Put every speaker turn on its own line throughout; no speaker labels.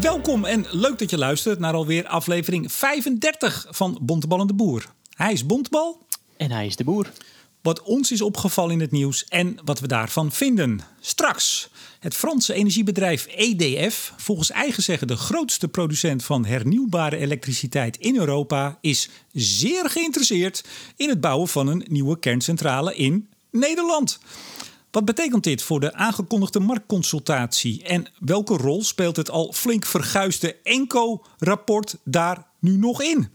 Welkom en leuk dat je luistert naar alweer aflevering 35 van Bontebal en de Boer. Hij is Bontebal.
En hij is de boer.
Wat ons is opgevallen in het nieuws en wat we daarvan vinden. Straks. Het Franse energiebedrijf EDF, volgens eigen zeggen de grootste producent van hernieuwbare elektriciteit in Europa, is zeer geïnteresseerd in het bouwen van een nieuwe kerncentrale in Nederland. Wat betekent dit voor de aangekondigde marktconsultatie en welke rol speelt het al flink verguisde ENCO-rapport daar nu nog in?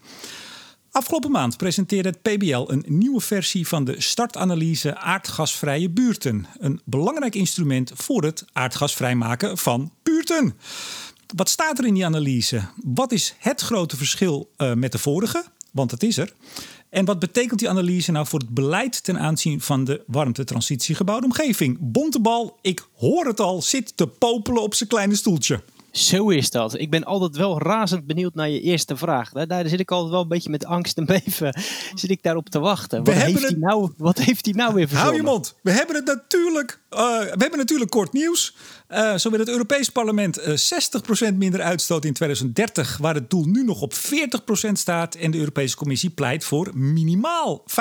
Afgelopen maand presenteerde het PBL een nieuwe versie van de startanalyse aardgasvrije buurten. Een belangrijk instrument voor het aardgasvrijmaken van buurten. Wat staat er in die analyse? Wat is het grote verschil uh, met de vorige? Want het is er. En wat betekent die analyse nou voor het beleid ten aanzien van de warmtetransitiegebouwde omgeving? Bontebal, ik hoor het al, zit te popelen op zijn kleine stoeltje.
Zo is dat. Ik ben altijd wel razend benieuwd naar je eerste vraag. Daar, zit ik altijd wel een beetje met angst en beven zit ik daarop te wachten. Wat, heeft, hij nou, wat heeft hij nou weer verzonnen?
Hou je mond. We hebben het natuurlijk, uh, we hebben natuurlijk kort nieuws. Uh, zo wil het Europees Parlement uh, eh, 60% minder uitstoot in 2030, waar het doel nu nog op 40% staat. En de Europese Commissie pleit voor minimaal 55%.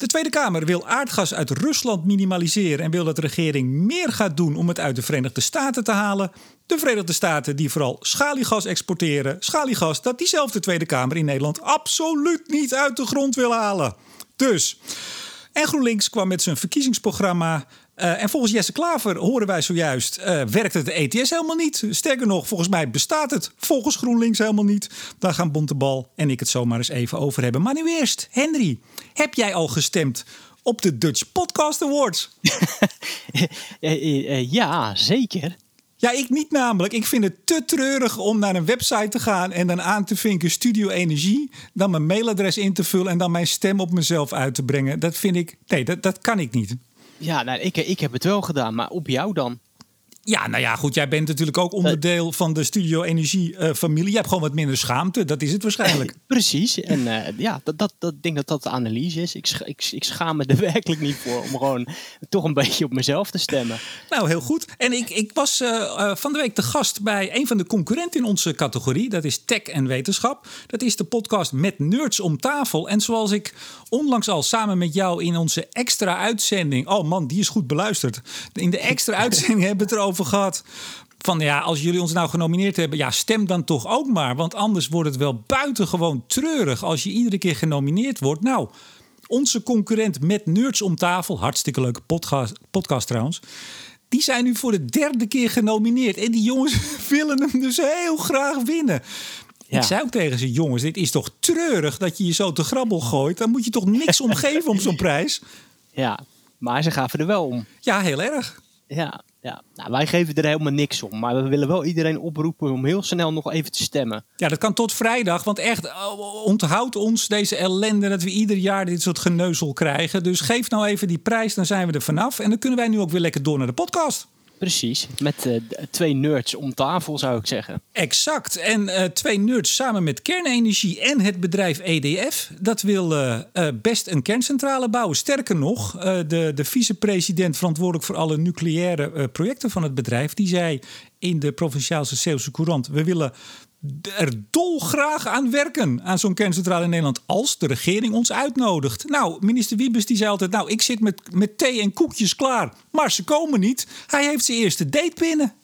De Tweede Kamer wil aardgas uit Rusland minimaliseren en wil dat de regering meer gaat doen om het uit de Verenigde Staten te halen. De Verenigde Staten die vooral schaliegas exporteren. Schaliegas dat diezelfde Tweede Kamer in Nederland absoluut niet uit de grond wil halen. Dus. En GroenLinks kwam met zijn verkiezingsprogramma uh, en volgens Jesse Klaver horen wij zojuist, uh, werkt het ETS helemaal niet. Sterker nog, volgens mij bestaat het volgens GroenLinks helemaal niet. Daar gaan Bontebal en ik het zomaar eens even over hebben. Maar nu eerst, Henry, heb jij al gestemd op de Dutch Podcast Awards?
Eh, ja, zeker.
Ja, ik niet namelijk. Ik vind het te treurig om naar een website te gaan en dan aan te vinken Studio Energie, dan mijn mailadres in te vullen en dan mijn stem op mezelf uit te brengen. Dat vind ik, nee, dat, dat kan ik niet.
Ja, nou, ik, ik heb het wel gedaan, maar op jou dan?
Ja, nou ja, goed. Jij bent natuurlijk ook onderdeel van de Studio Energie uh, familie. Je hebt gewoon wat minder schaamte. Dat is het waarschijnlijk.
Precies. En uh, ja, dat, dat, dat denk dat dat de analyse is. Ik, ik, ik schaam me er werkelijk niet voor om gewoon toch een beetje op mezelf te stemmen.
Nou, heel goed. En ik, ik was uh, van de week de gast bij een van de concurrenten in onze categorie. Dat is Tech en Wetenschap. Dat is de podcast Met Nerds om tafel. En zoals ik onlangs al samen met jou in onze extra uitzending. Oh man, die is goed beluisterd. In de extra uitzending hebben we het erover over gehad. Van ja, als jullie ons nou genomineerd hebben, ja, stem dan toch ook maar. Want anders wordt het wel buitengewoon treurig als je iedere keer genomineerd wordt. Nou, onze concurrent met Nerds om tafel, hartstikke leuke podcast, podcast trouwens. Die zijn nu voor de derde keer genomineerd. En die jongens willen hem dus heel graag winnen. Ik zei ook tegen ze: jongens, dit is toch treurig dat je je zo te grabbel gooit. Dan moet je toch niks omgeven om zo'n prijs.
Ja, maar ze gaven er wel om.
Ja, heel erg.
Ja, ja, nou, wij geven er helemaal niks om. Maar we willen wel iedereen oproepen om heel snel nog even te stemmen.
Ja, dat kan tot vrijdag. Want echt, oh, onthoud ons deze ellende dat we ieder jaar dit soort geneuzel krijgen. Dus geef nou even die prijs, dan zijn we er vanaf. En dan kunnen wij nu ook weer lekker door naar de podcast.
Precies, met uh, twee nerds om tafel zou ik zeggen.
Exact. En uh, twee nerds samen met kernenergie en het bedrijf EDF. Dat wil uh, best een kerncentrale bouwen. Sterker nog, de, de vicepresident verantwoordelijk voor alle nucleaire projecten van het bedrijf... die zei in de Provinciaalse Zeeuwse Courant... we willen er dolgraag aan werken aan zo'n kerncentrale in Nederland als de regering ons uitnodigt. Nou, minister Wiebes die zei altijd, nou, ik zit met, met thee en koekjes klaar, maar ze komen niet. Hij heeft zijn eerste date binnen.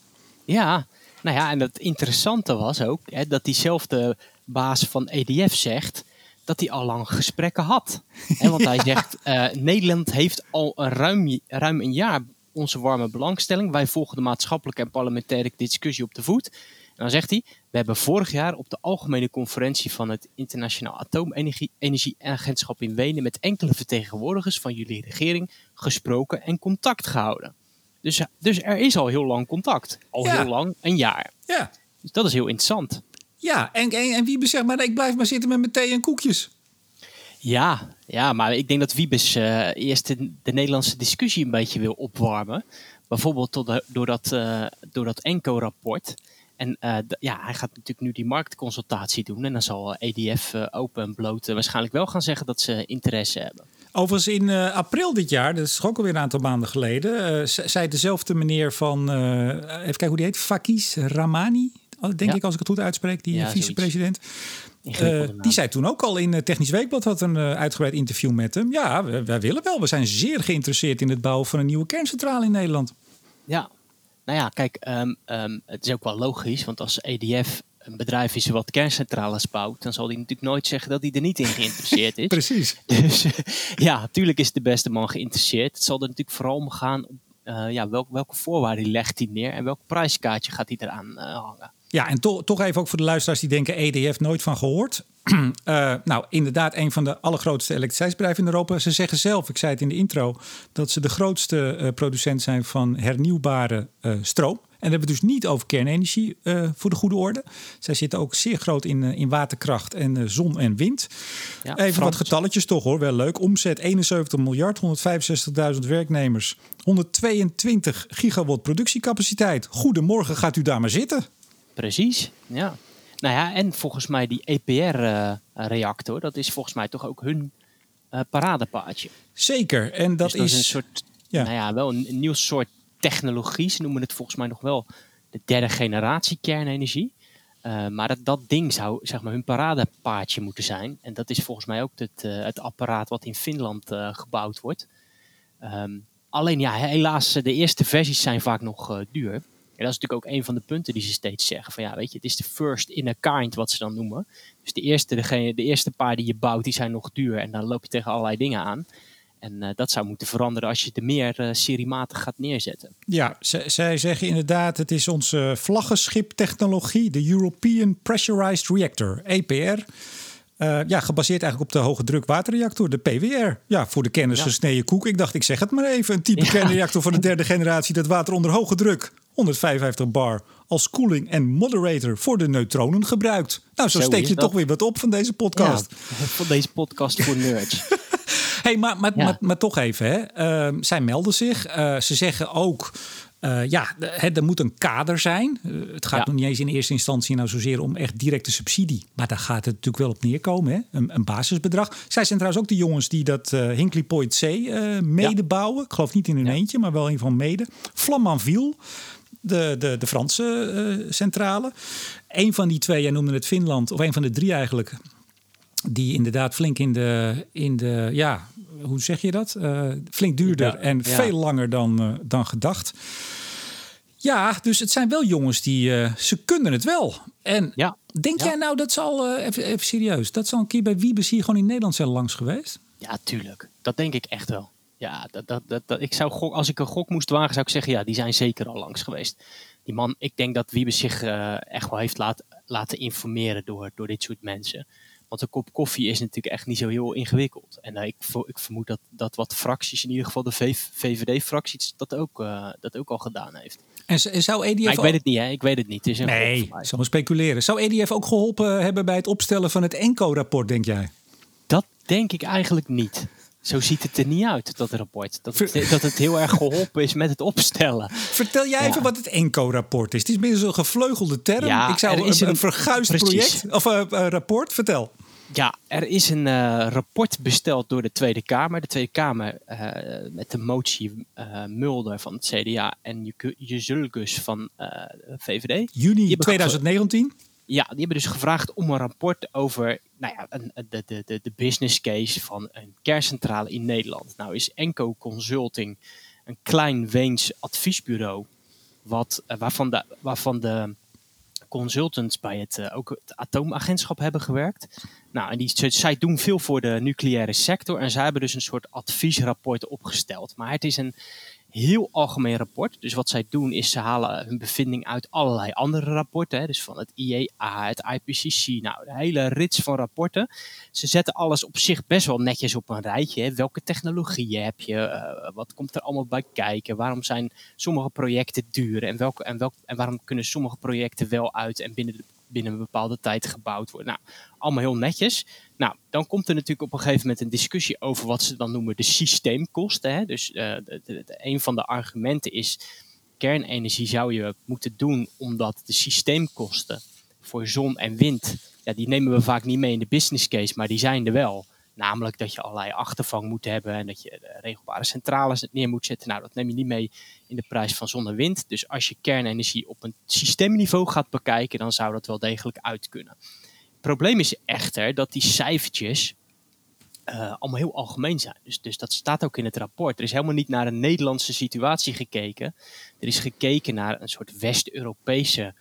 Ja, nou ja, en het interessante was ook hè, dat diezelfde baas van EDF zegt dat hij al lang gesprekken had. En want hij zegt, uh, Nederland heeft al een ruim, ruim een jaar onze warme belangstelling. Wij volgen de maatschappelijke en parlementaire discussie op de voet dan zegt hij: We hebben vorig jaar op de algemene conferentie van het Internationaal Atoomenergieagentschap in Wenen met enkele vertegenwoordigers van jullie regering gesproken en contact gehouden. Dus, dus er is al heel lang contact. Al heel lang, een jaar.
Ja.
Dus dat is heel interessant.
Ja, en, en, en Wiebes zegt maar: Ik blijf maar zitten met mijn thee en koekjes.
Ja, ja maar ik denk dat Wiebes uh, eerst de, de, Nederlandse discussie een beetje wil opwarmen. Bijvoorbeeld door, door dat, uh, door dat ENCO-rapport. En uh, ja, hij gaat natuurlijk nu die marktconsultatie doen. En dan zal EDF uh, open en bloot waarschijnlijk wel gaan zeggen dat ze interesse hebben.
Overigens in april dit jaar, dat is ook alweer een aantal maanden geleden, zei dezelfde meneer van, even kijken hoe die heet, Fakis Ramani, denk ja. ik als ik het goed uitspreek, die ja, vicepresident. die zei toen ook al in Technisch Weekblad, had een uitgebreid interview met hem. Ja, wij, wij willen wel. We zijn zeer geïnteresseerd in het bouwen van een nieuwe kerncentrale in Nederland.
Ja, nou ja, kijk, um, um, het is ook wel logisch, want als EDF een bedrijf is wat kerncentrales bouwt, dan zal hij natuurlijk nooit zeggen dat hij er niet in geïnteresseerd is.
Precies.
Dus ja, natuurlijk is de beste man geïnteresseerd. Het zal er natuurlijk vooral om gaan, uh, ja, welk, welke voorwaarden legt hij neer en welk prijskaartje gaat hij eraan uh, hangen.
Ja, en to toch even ook voor de luisteraars die denken EDF nooit van gehoord. uh, nou, inderdaad, een van de allergrootste elektriciteitsbedrijven in Europa. Ze zeggen zelf, ik zei het in de intro, dat ze de grootste uh, producent zijn van hernieuwbare uh, stroom. En dan hebben we dus niet over kernenergie voor de goede orde. Zij zitten ook zeer groot in, in waterkracht en zon en wind. Ja, Even Frans. wat getalletjes toch hoor, wel leuk. Omzet 71 miljard, 165.000 werknemers, 122 gigawatt productiecapaciteit. Goedemorgen, gaat u daar maar zitten.
Precies, ja. Nou ja, en volgens mij die EPR-reactor, dat is volgens mij toch ook hun paradepaadje.
Zeker, en dat,
dus dat
is...
een soort, ja. nou ja, wel een, een nieuw soort technologie. Ze noemen het volgens mij nog wel de derde generatie kernenergie. Uh, maar dat, dat ding zou zeg maar, hun paradepaardje moeten zijn. En dat is volgens mij ook het, uh, het apparaat wat in Finland uh, gebouwd wordt. Um, alleen ja, helaas, de eerste versies zijn vaak nog duur. En dat is natuurlijk ook een van de punten die ze steeds zeggen. Van ja, weet je, het is de first in a kind wat ze dan noemen. Dus de eerste, degene, de eerste paar die je bouwt, die zijn nog duur. En dan loop je tegen allerlei dingen aan. En uh, dat zou moeten veranderen als je de meer uh, seriematig gaat neerzetten.
Ja, zij zeggen inderdaad, het is onze vlaggenschip-technologie, de European Pressurized Reactor, EPR. Uh, ja, gebaseerd eigenlijk op de hoge druk waterreactor, de PWR. Ja, voor de kennis ja. koek. Ik dacht, ik zeg het maar even. Een type ja. kernreactor van de derde generatie dat water onder hoge druk, 155 bar, als koeling en moderator voor de neutronen gebruikt. Nou, zo, zo steek je toch weer wat op van deze podcast.
Ja, van deze podcast voor nerds.
hey, maar, maar, ja. maar, maar, toch even, hè. Uh, zij melden zich. Uh, ze zeggen ook. Uh, ja, er moet een kader zijn. Uh, het gaat ja. nog niet eens in eerste instantie nou zozeer om echt directe subsidie. Maar daar gaat het natuurlijk wel op neerkomen. Hè? Een, een basisbedrag. Zij zijn trouwens ook de jongens die dat uh, Hinkley Point C mede ja. bouwen. Ik geloof niet in hun eentje, maar wel een van mede. Flamanville. De, de, de Franse centrale. Een van die twee, jij noemde het Finland, of een van de drie eigenlijk, die inderdaad flink in de, in de ja, hoe zeg je dat? Uh, flink duurder ja, en ja. veel langer dan, uh, dan gedacht. Ja, dus het zijn wel jongens die uh, ze kunnen het wel. En
ja.
denk jij nou dat zal even, even serieus, dat zal een keer bij Wiebes hier gewoon in Nederland zijn langs geweest?
Ja, tuurlijk. Dat denk ik echt wel. Ja, dat, dat, dat, dat, ik zou gok, als ik een gok moest wagen, zou ik zeggen, ja, die zijn zeker al langs geweest. Die man, ik denk dat Wiebes zich echt wel heeft laat, laten informeren door, door dit soort mensen. Want een kop koffie is natuurlijk echt niet zo heel ingewikkeld. En uh, ik, ik, vermoed dat, dat wat fracties, in ieder geval de VVD-fractie, dat, ook, uh, dat ook al gedaan heeft.
En zou EDF.
Maar ik weet het niet, hè? Ik weet het niet. Het is een
nee, ik zal maar speculeren. Zou EDF ook geholpen hebben bij het opstellen van het ENCO-rapport, denk jij?
Dat denk ik eigenlijk niet. Zo ziet het er niet uit, dat rapport. Dat het, dat het heel erg geholpen is met het opstellen.
Vertel jij ja. even wat het ENCO-rapport is. Het is meer zo'n gevleugelde term. Ja, Ik zou een, een, een verguisd project of uh, uh, rapport. Vertel.
Ja, er is een uh, rapport besteld door de Tweede Kamer. De Tweede Kamer uh, met de motie Mulder van het CDA en Jezulgus van VVD.
Juni 2019?
Ja, die hebben dus gevraagd om een rapport over nou ja, een, de, de, de, business case van een kerncentrale in Nederland. Nou is Enco Consulting een klein Weens adviesbureau wat, waarvan, de, waarvan de consultants bij het, uh, ook het atoomagentschap hebben gewerkt. Nou, en die, zij doen veel voor de nucleaire sector en zij hebben dus een soort adviesrapport opgesteld. Maar het is een heel algemeen rapport. Dus wat zij doen is ze halen hun bevinding uit allerlei andere rapporten. Hè, dus van het IEA, het IPCC, nou de hele rits van rapporten. Ze zetten alles op zich best wel netjes op een rijtje. Hè. Welke technologieën heb je? Uh, wat komt er allemaal bij kijken? Waarom zijn sommige projecten duur? En, welke, en, welk, en waarom kunnen sommige projecten wel uit en binnen de binnen een bepaalde tijd gebouwd worden. Nou, allemaal heel netjes. Nou, dan komt er natuurlijk op een gegeven moment een discussie over wat ze dan noemen de systeemkosten. Hè? Dus de, een van de argumenten is, kernenergie zou je moeten doen omdat de systeemkosten voor zon en wind, ja, die nemen we vaak niet mee in de business case, maar die zijn er wel. Namelijk dat je allerlei achtervang moet hebben en dat je regelbare centrales neer moet zetten. Nou, dat neem je niet mee in de prijs van zon en wind. Dus als je kernenergie op een systeemniveau gaat bekijken, dan zou dat wel degelijk uit kunnen. Het probleem is echter dat die cijfertjes uh, allemaal heel algemeen zijn. Dus, dus dat staat ook in het rapport. Er is helemaal niet naar een Nederlandse situatie gekeken. Er is gekeken naar een soort West-Europese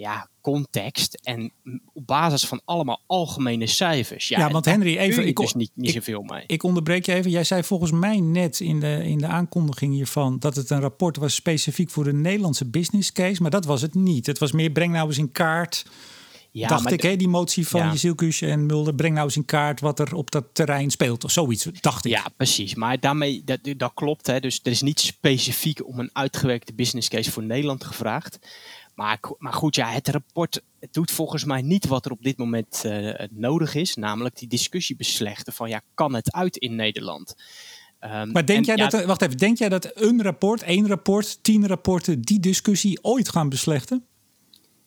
ja, context. En op basis van allemaal algemene cijfers.
Ja, ja want Henry, even.
Ik dus niet, niet zoveel mee.
Ik onderbreek je even. Jij zei volgens mij net in de, in de aankondiging hiervan dat het een rapport was specifiek voor de Nederlandse business case. Maar dat was het niet. Het was meer breng nou eens in kaart ja, dacht ik, hè, die motie van ja. Jezielkus en Mulder, breng nou eens in kaart wat er op dat terrein speelt of zoiets, dacht ik.
Ja, precies. Maar daarmee, dat, dat klopt. Hè. Dus er is niet specifiek om een uitgewerkte business case voor Nederland gevraagd. Maar, maar goed, ja, het rapport het doet volgens mij niet wat er op dit moment uh, nodig is. Namelijk die discussie beslechten van, ja, kan het uit in Nederland?
Um, maar denk jij dat, wacht even, denk jij dat een rapport, één rapport, tien rapporten die discussie ooit gaan beslechten?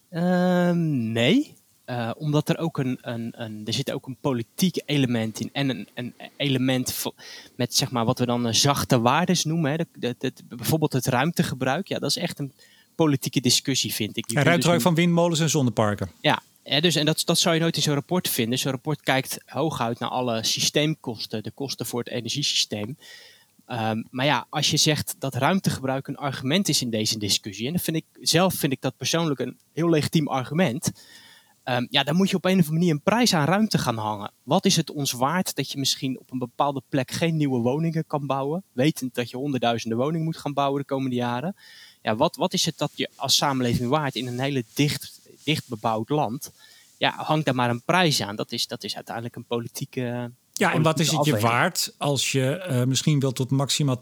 Ehm, nee. Uh, omdat er ook een, een, een, er zit ook een politiek element in. En een, een element met zeg maar wat we dan zachte waardes noemen. Hè. De, de, bijvoorbeeld het ruimtegebruik. Ja, dat is echt een politieke discussie, vind ik.
ruimtegebruik dus van windmolens en zonneparken.
Ja, ja, dus, en dat, dat zou je nooit in zo'n rapport vinden. Zo'n rapport kijkt hooguit naar alle systeemkosten, de kosten voor het energiesysteem. Um, maar ja, als je zegt dat ruimtegebruik een argument is in deze discussie, en dat vind ik, zelf vind ik dat persoonlijk een heel legitiem argument, um, ja, dan moet je op een of andere manier een prijs aan ruimte gaan hangen. Wat is het ons waard dat je misschien op een bepaalde plek geen nieuwe woningen kan bouwen, wetend dat je honderdduizenden woningen moet gaan bouwen de komende jaren? Ja, wat, wat is het dat je als samenleving waard in een hele dicht, dicht bebouwd land? Ja, hangt daar maar een prijs aan. Dat is, dat is uiteindelijk een politieke
ja, en wat is het je waard als je uh, misschien wel tot maximaal 20%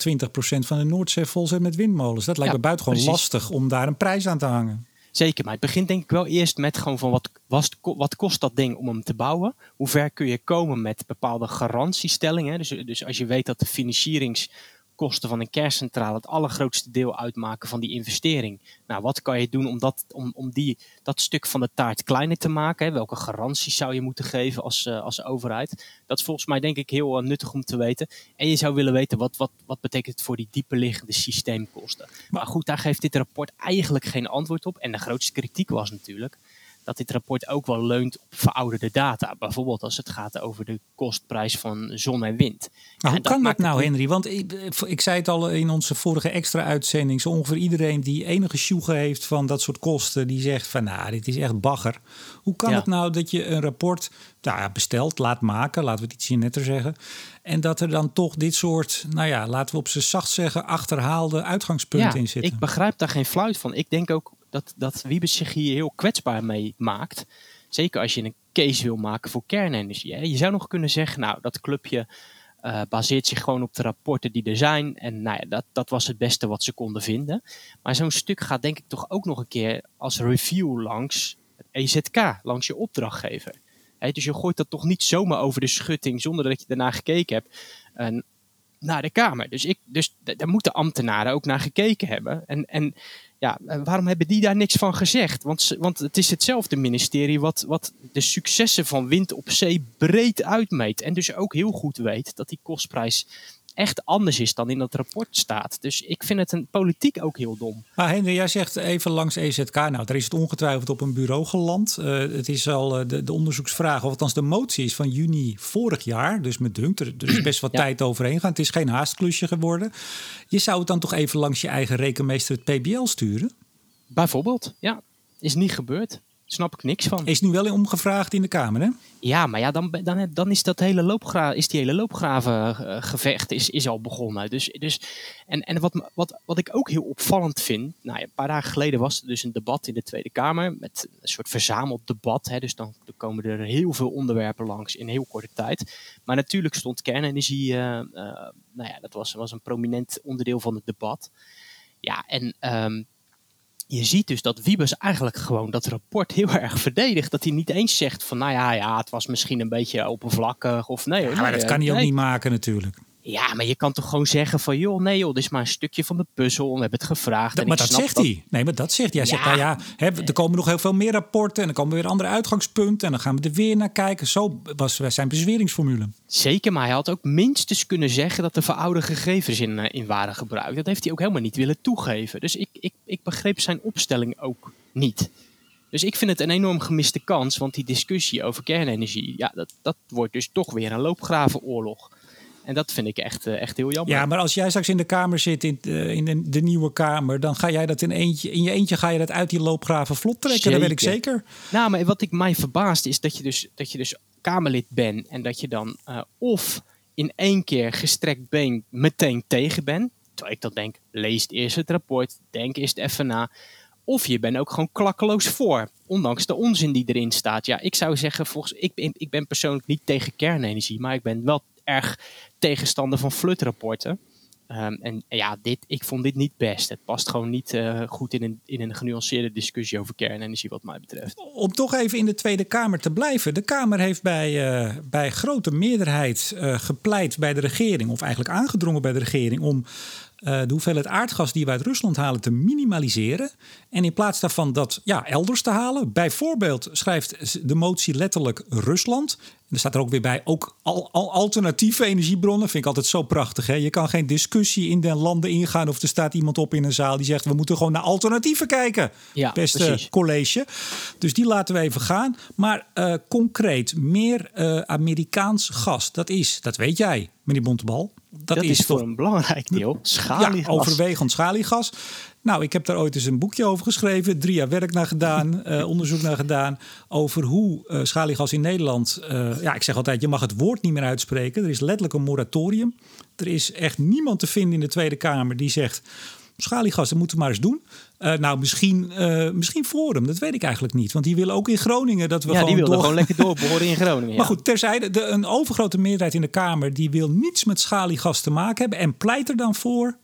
van de Noordzee vol zet met windmolens? Dat lijkt ja, me buitengewoon lastig om daar een prijs aan te hangen.
Zeker, maar het begint denk ik wel eerst met gewoon van wat, wat, wat kost dat ding om hem te bouwen? Hoe ver kun je komen met bepaalde garantiestellingen? Dus, dus als je weet dat de financierings kosten van een kerncentrale het allergrootste deel uitmaken van die investering. Nou, wat kan je doen om dat, om, om die, dat stuk van de taart kleiner te maken? Hè? Welke garanties zou je moeten geven als, uh, als overheid? Dat is volgens mij denk ik heel uh, nuttig om te weten. En je zou willen weten wat, wat, wat betekent het voor die dieperliggende systeemkosten. Maar goed, daar geeft dit rapport eigenlijk geen antwoord op. En de grootste kritiek was natuurlijk dat dit rapport ook wel leunt op verouderde data. Bijvoorbeeld als het gaat over de kostprijs van zon en wind.
Maar hoe kan dat nou, Henry? Want ik, ik, zei het al in onze vorige extra uitzending. Zo ongeveer iedereen die enige sjoegen heeft van dat soort kosten, die zegt van nou, dit is echt bagger. Hoe kan het nou dat je een rapport nou ja, bestelt, laat maken, laten we het ietsje netter zeggen. En dat er dan toch dit soort, nou ja, laten we op ze zacht zeggen, achterhaalde uitgangspunten in zitten.
Ik begrijp daar geen fluit van. Ik denk ook dat, dat Wiebes zich hier heel kwetsbaar mee maakt. Zeker als je een case wil maken voor kernenergie. Je zou nog kunnen zeggen, nou, dat clubje uh, baseert zich gewoon op de rapporten die er zijn. En nou ja, dat, dat was het beste wat ze konden vinden. Maar zo'n stuk gaat denk ik toch ook nog een keer als review langs het EZK, langs je opdrachtgever. dus je gooit dat toch niet zomaar over de schutting zonder dat je daarna gekeken hebt. En naar de Kamer. Dus, ik, dus daar moeten ambtenaren ook naar gekeken hebben. En, en ja, waarom hebben die daar niks van gezegd? Want, want het is hetzelfde ministerie wat, wat de successen van wind op zee breed uitmeet. En dus ook heel goed weet dat die kostprijs echt anders is dan in dat rapport staat. Dus ik vind het een politiek ook heel dom.
Maar Henry, jij zegt even langs EZK. Nou, daar is het ongetwijfeld op een bureau geland. Uh, het is al uh, de, de onderzoeksvraag, of althans de motie is van juni vorig jaar. Dus met dunkt, er, is best wat tijd overheen gaan. Het is geen haastklusje geworden. Je zou het dan toch even langs je eigen rekenmeester het PBL sturen?
Bijvoorbeeld, ja. Is niet gebeurd snap ik niks van.
Is nu wel omgevraagd in de Kamer, hè?
Ja, maar ja, dan, dan, dan is dat hele loopgra is die hele loopgravengevecht is, is al begonnen. Dus, dus, en en wat, wat, wat ik ook heel opvallend vind, nou ja, een paar dagen geleden was er dus een debat in de Tweede Kamer met een soort verzameld debat. Hè, dus dan, dan komen er heel veel onderwerpen langs in heel korte tijd. Maar natuurlijk stond kernenergie, uh, uh, nou ja, dat was, was een prominent onderdeel van het debat. Ja, en um, je ziet dus dat Wiebes eigenlijk gewoon dat rapport heel erg verdedigt. Dat hij niet eens zegt van, nou ja, ja het was misschien een beetje oppervlakkig of nee.
Ja, maar dat kan hij ook niet maken natuurlijk.
Ja, maar je kan toch gewoon zeggen van, joh, nee joh, dit is maar een stukje van de puzzel. We hebben het gevraagd.
Dat,
en
maar dat zegt hij. Nee, maar dat zegt hij. Hij zegt,
Ja.
nou ja, hè, er komen nog heel veel meer rapporten en dan komen weer andere uitgangspunten en dan gaan we er weer naar kijken. Zo was zijn bezweringsformule.
Zeker, maar hij had ook minstens kunnen zeggen dat er verouderde gegevens in, eh, in waren gebruikt. Dat heeft hij ook helemaal niet willen toegeven. Dus ik, ik, ik begreep zijn opstelling ook niet. Dus ik vind het een enorm gemiste kans, want die discussie over kernenergie, ja, dat, dat wordt dus toch weer een loopgravenoorlog. En dat vind ik echt, eh, echt heel jammer.
Ja, maar als jij straks in de Kamer zit, in, de- in de, nieuwe Kamer, dan ga jij dat in, eentje, in je eentje ga je dat uit die loopgraven vlot trekken. Dat weet ik
Zeker. Nou, maar wat ik mij verbaast is dat je dus, dat je dus Kamerlid bent en dat je dan eh, of in één keer gestrekt been meteen tegen bent. Terwijl ik dan denk, lees eerst het rapport, denk eerst even na. Of je bent ook gewoon klakkeloos voor, ondanks de onzin die erin staat. Ja, ik zou zeggen, volgens, ik, ben, ik ben persoonlijk niet tegen kernenergie, maar ik ben wel erg tegenstander van flutrapporten. Ehm, en ja, dit, ik vond dit niet best. Het past gewoon niet eh, goed in een, in een genuanceerde discussie over kernenergie, wat mij betreft.
Om toch even in de Tweede Kamer te blijven. De Kamer heeft bij, eh, bij grote meerderheid eh, gepleit bij de regering, of eigenlijk aangedrongen bij de regering, om de hoeveelheid aardgas die we uit Rusland halen te minimaliseren. En in plaats daarvan dat ja, elders te halen. Bijvoorbeeld schrijft de motie letterlijk Rusland. En er staat er ook weer bij, ook al, al alternatieve energiebronnen. Vind ik altijd zo prachtig. Hè? Je kan geen discussie in de landen ingaan. Of er staat iemand op in een zaal die zegt... we moeten gewoon naar alternatieven kijken.
Ja,
Beste
precies.
college. Dus die laten we even gaan. Maar eh, concreet, meer eh, Amerikaans gas. Dat is, dat weet jij, meneer Bontebal. Dat,
Dat, is, voor een belangrijk deel
ja,
schaliegas.
overwegend schaliegas. Nou, ik heb daar ooit eens een boekje over geschreven. Drie jaar werk naar gedaan, eh, onderzoek naar gedaan. Over hoe eh schaliegas in Nederland. eh, ja, ik zeg altijd: je mag het woord niet meer uitspreken. Er is letterlijk een moratorium. Er is echt niemand te vinden in de Tweede Kamer die zegt. Schaliegas, dat moeten we maar eens doen. Eh, nou, misschien, eh misschien Forum, dat weet ik eigenlijk niet. Want die willen ook in Groningen dat we
ja, die
gewoon
wilden
door...
gewoon lekker doorboren in Groningen.
Maar goed, terzijde, de, een overgrote meerderheid in de Kamer die wil niets met schaliegas te maken hebben en pleit er dan voor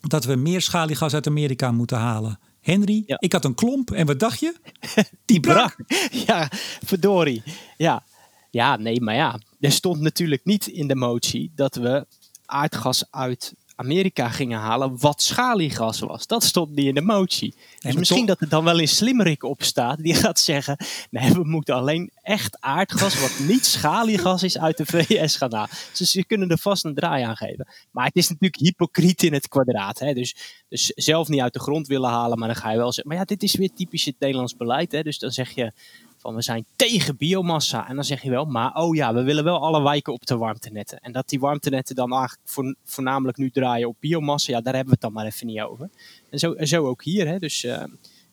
dat we meer schaliegas uit Amerika moeten halen. Henry,
Ja.
ik had een klomp en wat dacht je?
die
brak.
Ja, verdorie. Ja. ja, nee, maar ja. Er stond natuurlijk niet in de motie dat we aardgas uit Amerika gingen halen wat schaliegas was. Dat stond niet in de motie. Dus misschien dat er dan wel een slimmerik op staat die gaat zeggen... nee, we moeten alleen echt aardgas wat niet schaliegas is uit de VS gaan halen. Dus ze kunnen er vast een draai aan geven. Maar het is natuurlijk hypocriet in het kwadraat. Hè? Dus, dus zelf niet uit de grond willen halen, maar dan ga je wel zeggen... maar ja, dit is weer typisch het Nederlands beleid. Hè? Dus dan zeg je van we zijn tegen biomassa. En dan zeg je wel, maar oh ja, we willen wel alle wijken op de warmtenetten. En dat die warmtenetten dan eigenlijk voor, voornamelijk nu draaien op biomassa, ja, daar hebben we het dan maar even niet over. En zo, zo ook hier. Hè? Dus eh,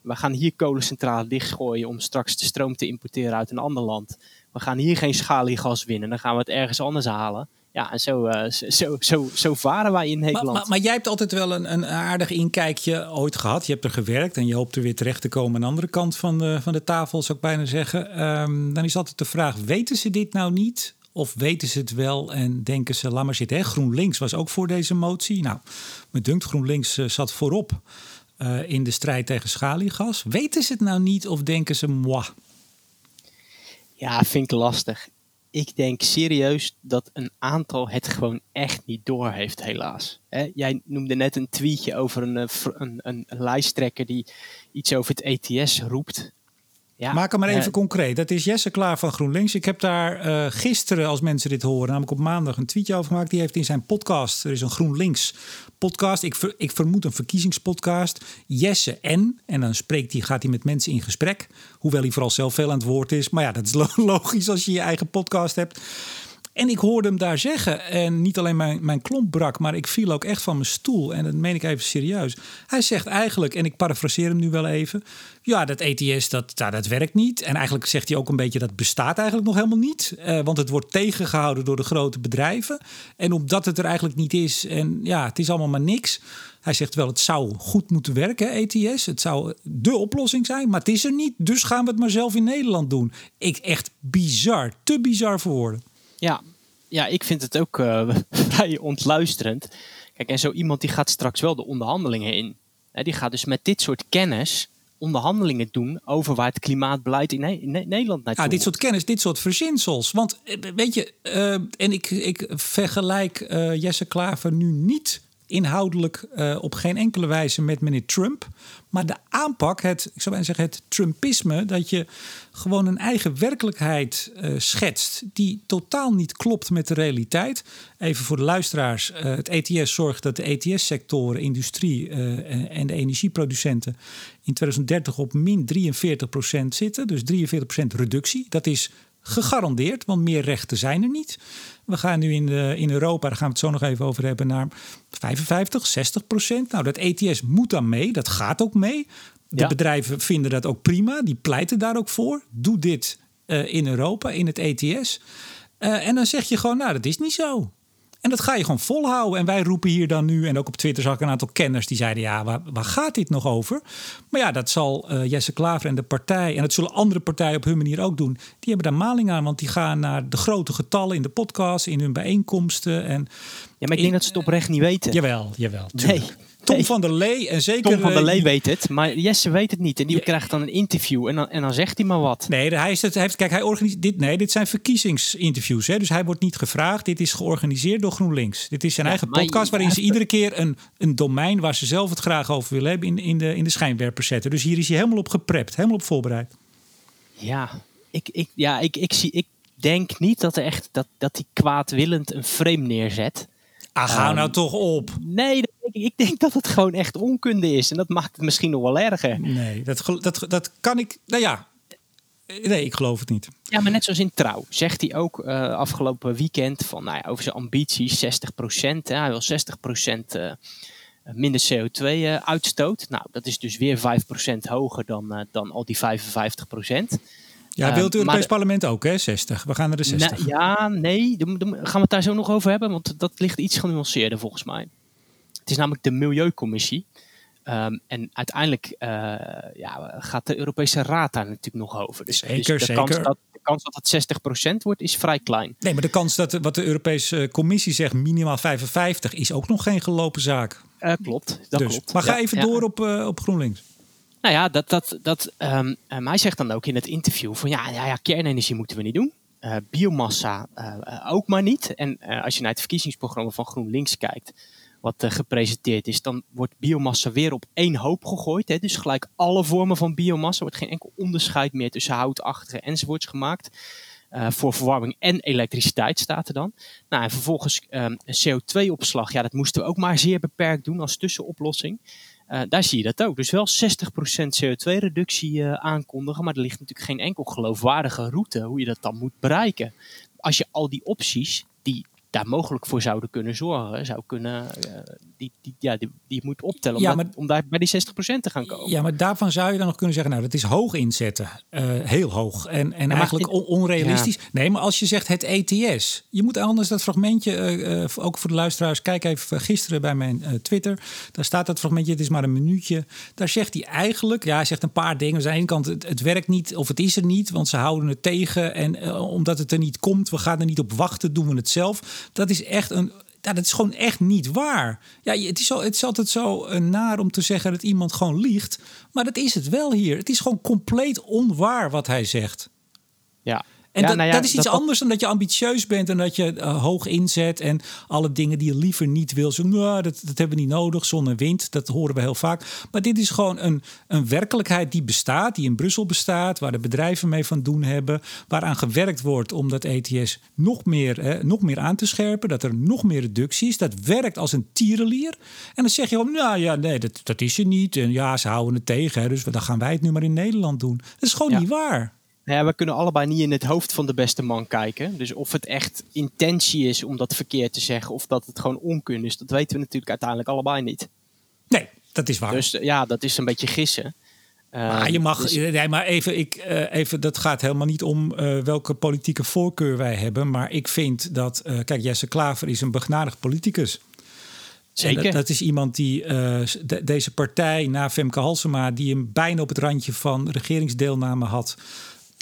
we gaan hier kolencentrales dichtgooien om straks de stroom te importeren uit een ander land. We gaan hier geen schaliegas winnen, dan gaan we het ergens anders halen. Ja, en zo, eh, zo, zo, zo, varen wij in Nederland.
maar, maar jij hebt altijd wel een, een aardig inkijkje ooit gehad. Je hebt er gewerkt en je hoopt er weer terecht te komen aan de andere kant van de, van de tafel, zou ik bijna zeggen. Ehm, dan is altijd de vraag, weten ze dit nou niet? Of weten ze het wel en denken ze, laat maar zitten. Hè? GroenLinks was ook voor deze motie. Nou, me dunkt GroenLinks eh, zat voorop eh, in de strijd tegen schaliegas. Weten ze het nou niet of denken ze, moi?
Ja, vind ik lastig. Ik denk serieus dat een aantal het gewoon echt niet door heeft, helaas. Jij noemde net een tweetje over een, eh, een, een lijsttrekker die iets over het ETS roept. Ja,
Maak hem maar even concreet. Dat is Jesse Klaar van GroenLinks. Ik heb daar eh, gisteren, als mensen dit horen, namelijk op maandag een tweetje over gemaakt. Die heeft in zijn podcast, er is een GroenLinks podcast. Ik, ver- ik vermoed een verkiezingspodcast. Jesse en, en dan spreekt hij, gaat hij met mensen in gesprek. Hoewel hij vooral zelf veel aan het woord is. Maar ja, dat is lo- logisch als je je eigen podcast hebt. En ik hoorde hem daar zeggen, en niet alleen mijn, mijn klomp brak, maar ik viel ook echt van mijn stoel. En dat meen ik even serieus. Hij zegt eigenlijk, en ik parafraseer hem nu wel even. Ja, dat ETS, dat, ja, dat werkt niet. En eigenlijk zegt hij ook een beetje, dat bestaat eigenlijk nog helemaal niet. Eh, want het wordt tegengehouden door de grote bedrijven. En omdat het er eigenlijk niet is, en ja, het is allemaal maar niks. Hij zegt wel, het zou goed moeten werken, ETS. Het zou de oplossing zijn, maar het is er niet. Dus gaan we het maar zelf in Nederland doen. Ik, echt bizar, te bizar voor woorden.
Ja, ja, ik vind het ook eh, vrij ontluisterend. Kijk, en zo iemand die gaat straks wel de onderhandelingen in. Hè, die gaat dus met dit soort kennis onderhandelingen doen over waar het klimaatbeleid in, Nederland naartoe
Ja, dit soort kennis, dit soort verzinsels. Want weet je, en ik, ik vergelijk Jesse Klaver nu niet inhoudelijk uh, op geen enkele wijze met meneer Trump. Maar de aanpak, het, ik zou bijna zeggen, het Trumpisme, dat je gewoon een eigen werkelijkheid uh, schetst die totaal niet klopt met de realiteit. Even voor de luisteraars: uh, het ETS zorgt dat de ETS-sectoren, industrie en de energieproducenten in 2030 op min 43% zitten. Dus 43% reductie. Dat is gegarandeerd, want meer rechten zijn er niet. We gaan nu in, de, in Europa, daar gaan we het zo nog even over hebben, naar 55, 60 procent. Nou, dat ETS moet dan mee, dat gaat ook mee. De bedrijven vinden dat ook prima, die pleiten daar ook voor. Doe dit uh, in Europa, in het ETS. Uh, eh, en dan zeg je gewoon, nou, dat is niet zo. En dat ga je gewoon volhouden. En wij roepen hier dan nu, en ook op Twitter zag ik een aantal kenners die zeiden: ja, waar, waar gaat dit nog over? Maar ja, dat zal uh, Jesse Klaver en de partij, en dat zullen andere partijen op hun manier ook doen. Die hebben daar maling aan, want die gaan naar de grote getallen in de podcast, in hun bijeenkomsten. En
ja, maar ik denk dat ze het oprecht niet weten.
Jawel, jawel. Tuurlijk. Nee. Tom van der Lee en zeker...
Tom van der Lee weet het, maar Jesse weet het niet. En die krijgt dan een interview en dan, en dan zegt hij maar wat.
Nee, hij is het, heeft, kijk, hij organiseert dit. Nee, dit zijn verkiezingsinterviews. Hè, dus hij wordt niet gevraagd. Dit is georganiseerd door GroenLinks. Dit is zijn eigen podcast waarin ze iedere keer een, een domein waar ze zelf het graag over willen hebben in, in, de, in de schijnwerper zetten. Dus hier is hij helemaal op geprept, helemaal op voorbereid.
Ja, ik, ik, ja, ik, ik, zie, ik denk niet dat er echt dat, dat hij kwaadwillend een frame neerzet.
Ah, ga um, nou toch op.
Nee, ik denk dat het gewoon echt onkunde is. En dat maakt het misschien nog wel erger.
Nee, dat, dat, dat kan ik. Nou ja. Nee, ik geloof het niet.
Ja, maar net zoals in Trouw zegt hij ook uh, afgelopen weekend van nou ja, over zijn ambities 60 procent. Hij wil 60 procent uh, minder CO2 uh, uitstoot. Nou, dat is dus weer 5 procent hoger dan, dan al die 55 procent.
Ja, wil het Europees Parlement ook, hè? 60. We gaan naar de 60.
Nou, ja, nee. Dan, gaan we het daar zo nog over hebben, want dat ligt iets genuanceerder volgens mij. Het is namelijk de Milieucommissie. Um, en uiteindelijk uh, ja, gaat de Europese Raad daar natuurlijk nog over. Dus,
zeker, dus
de,
zeker.
Kans dat, de kans dat het 60% wordt is vrij klein.
Nee, maar de kans dat wat de Europese Commissie zegt minimaal 55 is ook nog geen gelopen zaak.
Uh, klopt, dat
dus,
klopt.
Maar ga even door op, uh, op GroenLinks.
Nou ja, dat, dat, dat, um, zegt dan ook in het interview van ja, ja, kernenergie moeten we niet doen. Uh, biomassa ook maar niet. En als je naar het verkiezingsprogramma van GroenLinks kijkt, wat gepresenteerd is, dan wordt biomassa weer op één hoop gegooid. Hè? Dus gelijk alle vormen van biomassa. wordt geen enkel onderscheid meer tussen houtachtige enzovoorts gemaakt. Voor verwarming en elektriciteit staat er dan. Nou, en vervolgens um, CO2-opslag. Ja, dat moesten we ook maar zeer beperkt doen als tussenoplossing. Uh, daar zie je dat ook. Dus wel 60% CO2-reductie aankondigen. Maar er ligt natuurlijk geen enkel geloofwaardige route hoe je dat dan moet bereiken. Als je al die opties die daar mogelijk voor zouden kunnen zorgen, zou kunnen, uh, die, die, ja, die, die moet optellen om, ja, maar, om daar bij die 60% te gaan komen.
Ja, maar daarvan zou je dan nog kunnen zeggen, nou, dat is hoog inzetten. Uh, heel hoog. En, en ja, eigenlijk on onrealistisch. Ja. Nee, maar als je zegt het ETS, je moet anders dat fragmentje, uh, ook voor de luisteraars, kijk even gisteren bij mijn Twitter, daar staat dat fragmentje, het is maar een minuutje. Daar zegt hij eigenlijk, ja, hij zegt een paar dingen. Dus aan de ene kant, het, het werkt niet of het is er niet, want ze houden het tegen. En omdat het er niet komt, we gaan er niet op wachten, doen we het zelf. Dat is echt een. Ja, dat is gewoon echt niet waar. Ja, het is, zo, het is altijd zo uh, naar om te zeggen dat iemand gewoon liegt. Maar dat is het wel hier. Het is gewoon compleet onwaar wat hij zegt.
Ja,
en ja, dat, nou ja, dat, is iets anders dan dat je ambitieus bent en dat je uh, hoog inzet en alle dingen die je liever niet wil. Zo, nou, dat, dat hebben we niet nodig, zon en wind, dat horen we heel vaak. Maar dit is gewoon een, een werkelijkheid die bestaat, die in Brussel bestaat, waar de bedrijven mee van doen hebben, waaraan gewerkt wordt om dat ETS nog meer, nog meer aan te scherpen, dat er nog meer reductie is. Dat werkt als een tierenlier. En dan zeg je gewoon, nou ja, nee, dat, dat is er niet. En ja, ze houden het tegen, hè, dus dan gaan wij het nu maar in Nederland doen. Dat is gewoon niet waar.
Nou ja, we kunnen allebei niet in het hoofd van de beste man kijken. Dus of het echt intentie is om dat verkeerd te zeggen, of dat het gewoon onkunde is, dat weten we natuurlijk uiteindelijk allebei niet.
Nee, dat is waar.
Dus ja, dat is een beetje gissen.
Maar je mag, dus... nee, maar even, ik, uh, even, dat gaat helemaal niet om uh, welke politieke voorkeur wij hebben. Maar ik vind dat, kijk, Jesse Klaver is een begnadigd politicus.
Zeker.
Dat, dat, is iemand die de, deze partij na Femke Halsema, die hem bijna op het randje van regeringsdeelname had,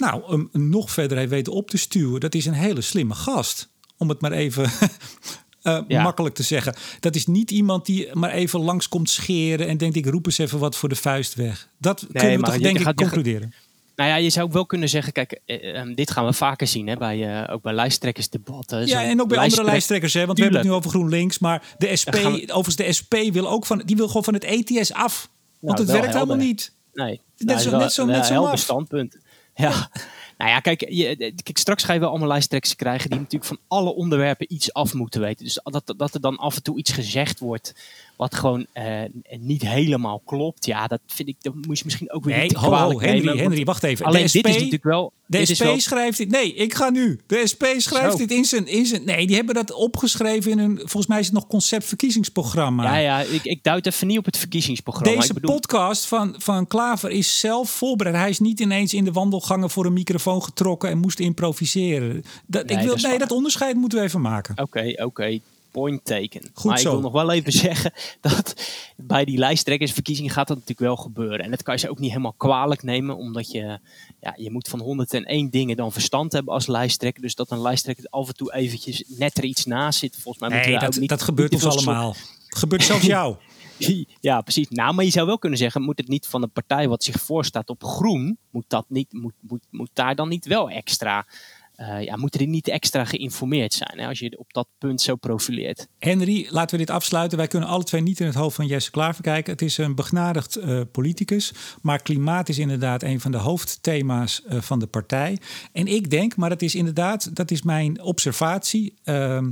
nou, hem nog verder heeft weten op te stuwen. Dat is een hele slimme gast. Om het maar even uh, makkelijk te zeggen. Dat is niet iemand die maar even langs komt scheren en denkt ik roep eens even wat voor de vuist weg. Dat kunnen we toch denk ik concluderen.
Nou ja, je zou ook wel kunnen zeggen, kijk, eh, ehm, dit gaan we vaker zien, hè, bij, uh, ook bij lijsttrekkersdebatten.
Ja, en ook bij andere lijsttrekkers, hè, want we hebben het nu over GroenLinks, maar de SP, overigens de SP wil ook van, die wil gewoon van het ETS af, want nou, het werkt helemaal niet.
Nee,
net nou, zo, net zo, net zo
standpunt. Ja. Nou ja, kijk, je, kijk, straks ga je wel allemaal lijsttrekkers krijgen die natuurlijk van alle onderwerpen iets af moeten weten. Dus dat, dat er dan af en toe iets gezegd wordt wat gewoon uh, niet helemaal klopt. Ja, dat vind ik, dat moet je misschien ook weer
nee,
niet
ho, ho, Henry, Henry, wacht even.
Alleen de SP, dit is natuurlijk wel...
De SP schrijft dit. Nee, ik ga nu. De SP schrijft dit in zijn, in zijn... Nee, die hebben dat opgeschreven in hun... Volgens mij is het nog concept verkiezingsprogramma.
Ja, ja, ik, ik duid even niet op het verkiezingsprogramma.
Deze
bedoel...
podcast van, van Klaver is zelf voorbereid. Hij is niet ineens in de wandelgangen voor een microfoon getrokken en moest improviseren. Dat, ik wil, dat nee, dat onderscheid moeten we even maken.
Oké, oké point taken. Goed maar ik wil nog wel even zeggen dat bij die lijsttrekkersverkiezing gaat dat natuurlijk wel gebeuren. En dat kan je ze ook niet helemaal kwalijk nemen, omdat je, ja, je moet van 101 dingen dan verstand hebben als lijsttrekker. Dus dat een lijsttrekker af en toe eventjes net er iets naast zit. Volgens mij
nee, dat, niet, dat gebeurt ons allemaal. Gebeurt zelfs jou.
Ja, precies. Nou, maar je zou wel kunnen zeggen, moet het niet van een partij wat zich voorstaat op groen, moet, dat niet, moet, moet, moet daar dan niet wel extra uh, ja, moeten die niet extra geïnformeerd zijn hè, als je op dat punt zo profileert.
Henry, laten we dit afsluiten. Wij kunnen alle twee niet in het hoofd van Jesse Klaver kijken. Het is een begnadigd uh, politicus, maar klimaat is inderdaad een van de hoofdthema's uh, van de partij. En ik denk, maar dat is inderdaad, dat is mijn observatie, ehm,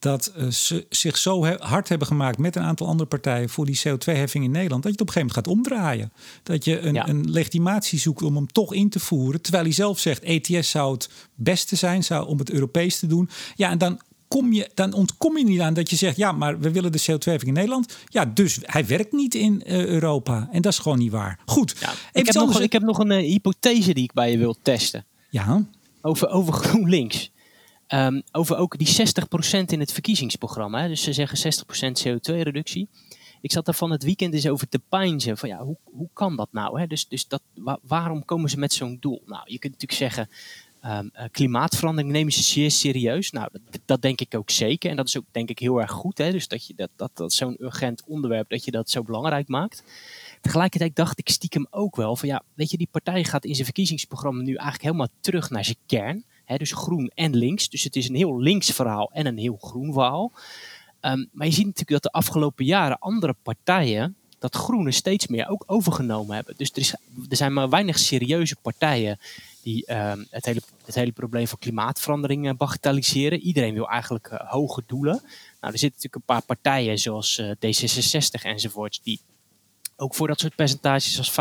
dat uh, ze zich zo hard hebben gemaakt met een aantal andere partijen voor die CO2-heffing in Nederland, dat je het op een gegeven moment gaat omdraaien. Dat je een, een, legitimatie zoekt om hem toch in te voeren, terwijl hij zelf zegt: ETS zou het beste zijn zou, om het Europees te doen. Ja, en dan. Kom je, dan ontkom je niet aan dat je zegt: ja, maar we willen de CO2-heffing in Nederland. Ja, dus hij werkt niet in uh, Europa. En dat is gewoon niet waar. Goed. Ja,
ik, heb nog, ik heb nog een uh, hypothese die ik bij je wil testen.
Ja.
Over, over GroenLinks. Um, over ook die 60% in het verkiezingsprogramma. Dus ze zeggen 60% CO2-reductie. Ik zat er van het weekend eens over te pijnzen. Van ja, hoe, hoe kan dat nou? Hè? Dus, dus dat, waarom komen ze met zo'n doel? Nou, je kunt natuurlijk zeggen, um, klimaatverandering nemen ze zeer serieus. Nou, dat, dat, denk ik ook zeker. En dat is ook denk ik heel erg goed. Hè? Dus dat, je dat, dat, dat zo'n urgent onderwerp, dat je dat zo belangrijk maakt. Tegelijkertijd dacht ik stiekem ook wel van ja, weet je, die partij gaat in zijn verkiezingsprogramma nu eigenlijk helemaal terug naar zijn kern dus groen en links. Dus het is een heel links verhaal en een heel groen verhaal. Ehm, maar je ziet natuurlijk dat de afgelopen jaren andere partijen dat groene steeds meer ook overgenomen hebben. Dus er, is, er zijn maar weinig serieuze partijen die ehm, het, hele, het hele probleem van klimaatverandering bagatelliseren. Iedereen wil eigenlijk uh, hoge doelen. Nou, er zitten natuurlijk een paar partijen zoals uh, D66 enzovoorts die ook voor dat soort percentages als 55%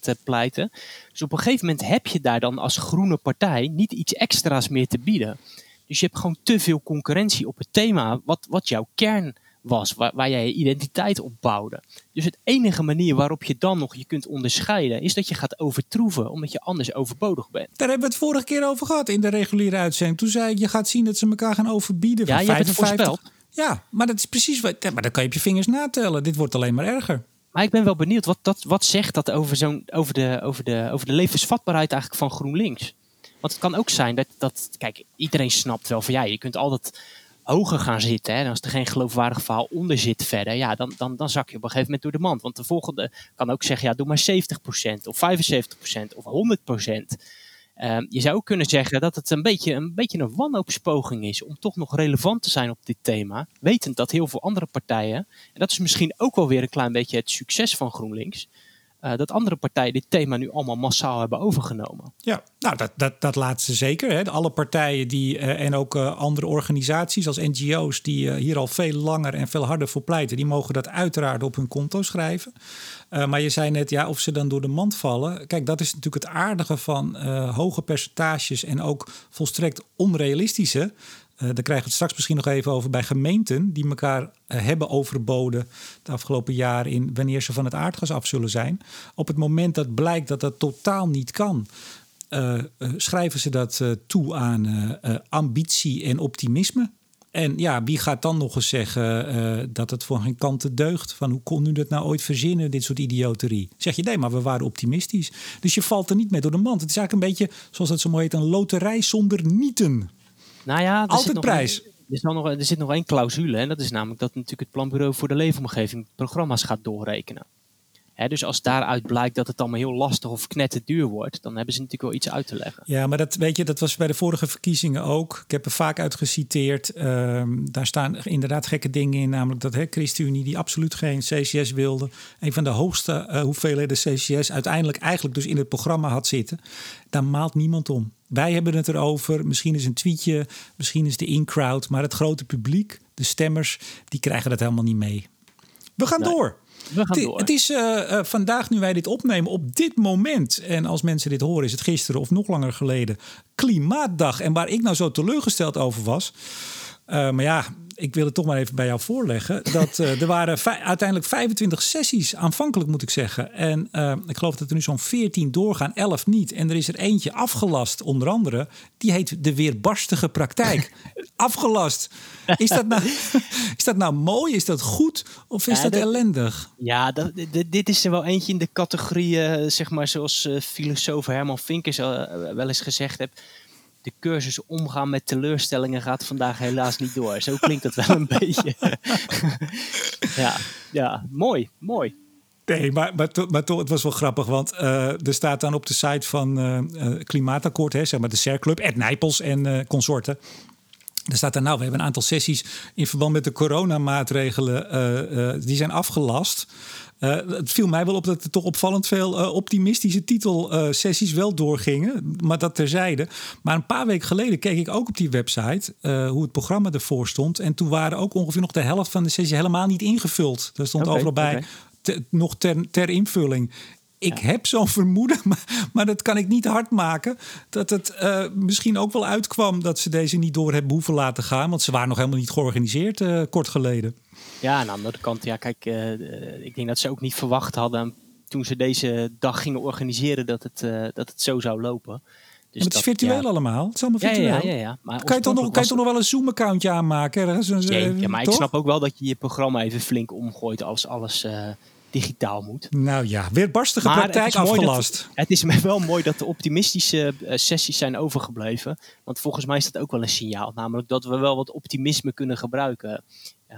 eh, pleiten. Dus op een gegeven moment heb je daar dan als groene partij niet iets extra's meer te bieden. Dus je hebt gewoon te veel concurrentie op het thema wat, wat jouw kern was, waar, waar jij je identiteit op bouwde. Dus het enige manier waarop je dan nog je kunt onderscheiden, is dat je gaat overtroeven, omdat je anders overbodig bent.
Daar hebben we het vorige keer over gehad in de reguliere uitzending. Toen zei ik, je gaat zien dat ze elkaar gaan overbieden.
Ja,
van
je hebt het voorspeld.
Ja, maar dat is precies wat. Maar dan kan je op je vingers natellen. Dit wordt alleen maar erger.
Maar ik ben wel benieuwd, wat, dat, wat zegt dat over, zo'n, over, de, over, de, over de levensvatbaarheid eigenlijk van GroenLinks? Want het kan ook zijn dat, dat kijk, iedereen snapt wel van ja, je kunt altijd hoger gaan zitten. Hè? En als er geen geloofwaardig verhaal onder zit verder, ja, dan, dan, dan zak je op een gegeven moment door de mand. Want de volgende kan ook zeggen, ja, doe maar 70% of 75% of 100%. Ehm, je zou ook kunnen zeggen dat het een beetje, een beetje een wanhoopspoging is om toch nog relevant te zijn op dit thema. Wetend dat heel veel andere partijen, en dat is misschien ook wel weer een klein beetje het succes van GroenLinks, uh, dat andere partijen dit thema nu allemaal massaal hebben overgenomen.
Ja, nou dat, dat, dat laatste zeker. Hè. Alle partijen die, uh, en ook uh, andere organisaties als NGO's die hier al veel langer en veel harder voor pleiten, die mogen dat uiteraard op hun konto schrijven. maar je zei net, ja, of ze dan door de mand vallen. Kijk, dat is natuurlijk het aardige van hoge percentages en ook volstrekt onrealistische. Uh, daar krijgen we het straks misschien nog even over bij gemeenten die elkaar uh, hebben overboden de afgelopen jaren in wanneer ze van het aardgas af zullen zijn. Op het moment dat blijkt dat dat totaal niet kan, uh, schrijven ze dat toe aan ambitie en optimisme. En ja, wie gaat dan nog eens zeggen dat het voor geen kanten deugt? Van hoe kon u dat nou ooit verzinnen, dit soort idioterie? Zeg je nee, maar we waren optimistisch. Dus je valt er niet mee door de mand. Het is eigenlijk een beetje, zoals dat zo mooi heet, een loterij zonder nieten.
Nou ja,
altijd prijs.
Er, nog, er zit nog één clausule en dat is namelijk dat natuurlijk het planbureau voor de leefomgeving programma's gaat doorrekenen dus als daaruit blijkt dat het allemaal heel lastig of duur wordt, dan hebben ze natuurlijk wel iets uit te leggen.
Ja, maar dat weet je, dat was bij de vorige verkiezingen ook. Ik heb er vaak uit geciteerd. Ehm, daar staan inderdaad gekke dingen in, namelijk dat hè, ChristenUnie die absoluut geen CCS wilde, een van de hoogste uh, hoeveelheden CCS uiteindelijk eigenlijk dus in het programma had zitten. Daar maalt niemand om. Wij hebben het erover. Misschien is een tweetje, misschien is de in-crowd, maar het grote publiek, de stemmers, die krijgen dat helemaal niet mee. We gaan door.
We gaan door.
Het is uh, vandaag, nu wij dit opnemen, op dit moment. En als mensen dit horen, is het gisteren of nog langer geleden. Klimaatdag. En waar ik nou zo teleurgesteld over was. Uh, maar ja, ik wil het toch maar even bij jou voorleggen. Dat uh, er waren uiteindelijk 25 sessies, aanvankelijk moet ik zeggen. En uh, ik geloof dat er nu zo'n 14 doorgaan, 11 niet. En er is er eentje afgelast, onder andere. Die heet de weerbarstige praktijk. afgelast. Is dat, nou, is dat nou mooi? Is dat goed? Of is dat, ellendig?
Ja, dat, dit is er wel eentje in de categorie, uh, zeg maar, zoals filosoof Herman Vinkers wel eens gezegd heeft de cursus omgaan met teleurstellingen gaat vandaag helaas niet door. Zo klinkt het wel een beetje. ja, ja, mooi, mooi.
Nee, maar, maar, maar toch, het was wel grappig, want uh, er staat dan op de site van uh, Klimaatakkoord, hè, zeg maar de CER-club, Ed Nijpels en uh, consorten. Er staat daar nou, we hebben een aantal sessies in verband met de coronamaatregelen, die zijn afgelast. Uh, het viel mij wel op dat er toch opvallend veel uh, optimistische titelsessies wel doorgingen. Maar dat terzijde. Maar een paar weken geleden keek ik ook op die website hoe het programma ervoor stond. En toen waren ook ongeveer nog de helft van de sessies helemaal niet ingevuld. Daar stond overal bij. nog ter, ter invulling ik heb zo'n vermoeden, maar, maar, dat kan ik niet hard maken. Dat het uh, misschien ook wel uitkwam dat ze deze niet door hebben hoeven laten gaan. Want ze waren nog helemaal niet georganiseerd uh, kort geleden.
Ja, aan de andere kant, ja, kijk, uh, ik denk dat ze ook niet verwacht hadden toen ze deze dag gingen organiseren dat het, dat het zo zou lopen.
Dus maar het is virtueel
ja.
allemaal. Het is allemaal virtueel.
Ja, ja, ja, ja.
Maar kan, je toch nog, kan je toch nog wel een Zoom-accountje aanmaken?
Ja, maar ik snap ook wel dat je je programma even flink omgooit als alles digitaal moet.
Nou ja, weerbarstige maar praktijk het afgelast.
het is me wel mooi dat de optimistische uh, sessies zijn overgebleven. Want volgens mij is dat ook wel een signaal. Namelijk dat we wel wat optimisme kunnen gebruiken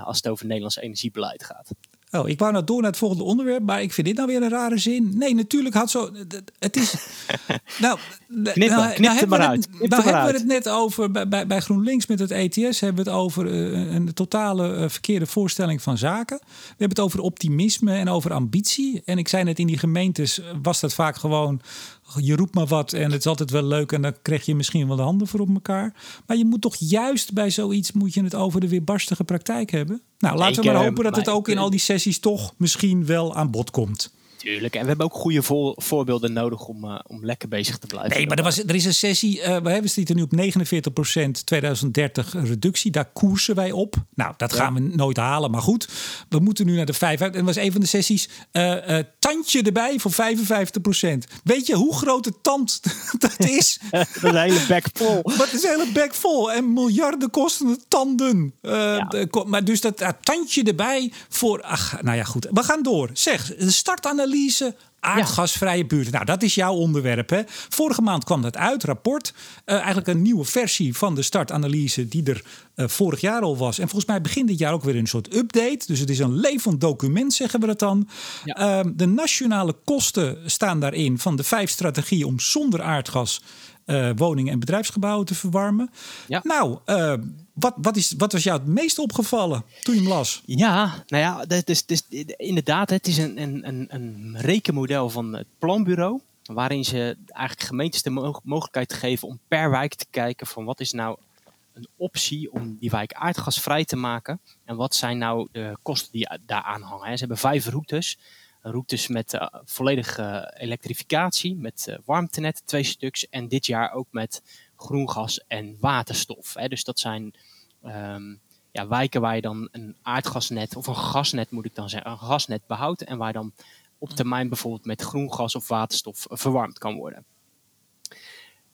als het over Nederlands energiebeleid gaat.
Oh, ik wou nou door naar het volgende onderwerp, maar ik vind dit nou weer een rare zin. Nee, natuurlijk had zo. Het is. nou,
knip, nou, knip nou hebben,
het, nou hebben we het net over. Bij, bij, bij GroenLinks met het ETS hebben we het over uh, een totale uh, verkeerde voorstelling van zaken. We hebben het over optimisme en over ambitie. En ik zei net, in die gemeentes was dat vaak gewoon je roept maar wat en het is altijd wel leuk en dan krijg je misschien wel de handen voor op elkaar. Maar je moet toch juist bij zoiets moet je het over de weerbarstige praktijk hebben. Nou, laten we maar hopen dat het ook in al die sessies toch misschien wel aan bod komt.
Tuurlijk, en we hebben ook goede voorbeelden nodig om, uh, om lekker bezig te blijven.
Nee, maar er, was, er is een sessie, uh, we hebben zitten nu op 49% 2030 reductie. Daar koersen wij op. Nou, dat gaan we nooit halen, maar goed. We moeten nu naar de 5. En was een van de sessies, uh, tandje erbij voor 55%. Weet je hoe groot de tand dat is?
dat is een hele bek vol.
Dat is een hele bek vol. En miljarden kostende tanden. Ja. maar dus dat tandje erbij voor... Ach, nou ja, goed. We gaan door. Zeg, de startanalyse aardgasvrije buurten. Nou, dat is jouw onderwerp. Hè? Vorige maand kwam dat uit, rapport. Uh, eigenlijk een nieuwe versie van de startanalyse die er uh, vorig jaar al was. En volgens mij begint dit jaar ook weer een soort update. Dus het is een levend document, zeggen we dat dan. Ja. Uh, de nationale kosten staan daarin van de vijf strategieën om zonder aardgas uh, woningen en bedrijfsgebouwen te verwarmen. Ja. Nou, uh, wat, wat, is, wat was jou het meest opgevallen toen je hem las?
Ja, nou ja, dat is, inderdaad, het is een, een, een rekenmodel van het planbureau. Waarin ze eigenlijk gemeentes de mogelijkheid geven om per wijk te kijken van wat is nou een optie om die wijk aardgasvrij te maken. En wat zijn nou de kosten die daaraan hangen. Ze hebben vijf routes routes met uh, volledige elektrificatie, met uh, warmtenet, twee stuks. En dit jaar ook met groen gas en waterstof. Hè. Dus dat zijn um, ja, wijken waar je dan een aardgasnet, of een gasnet moet ik dan zeggen, een gasnet behoudt. En waar dan op termijn bijvoorbeeld met groen gas of waterstof verwarmd kan worden.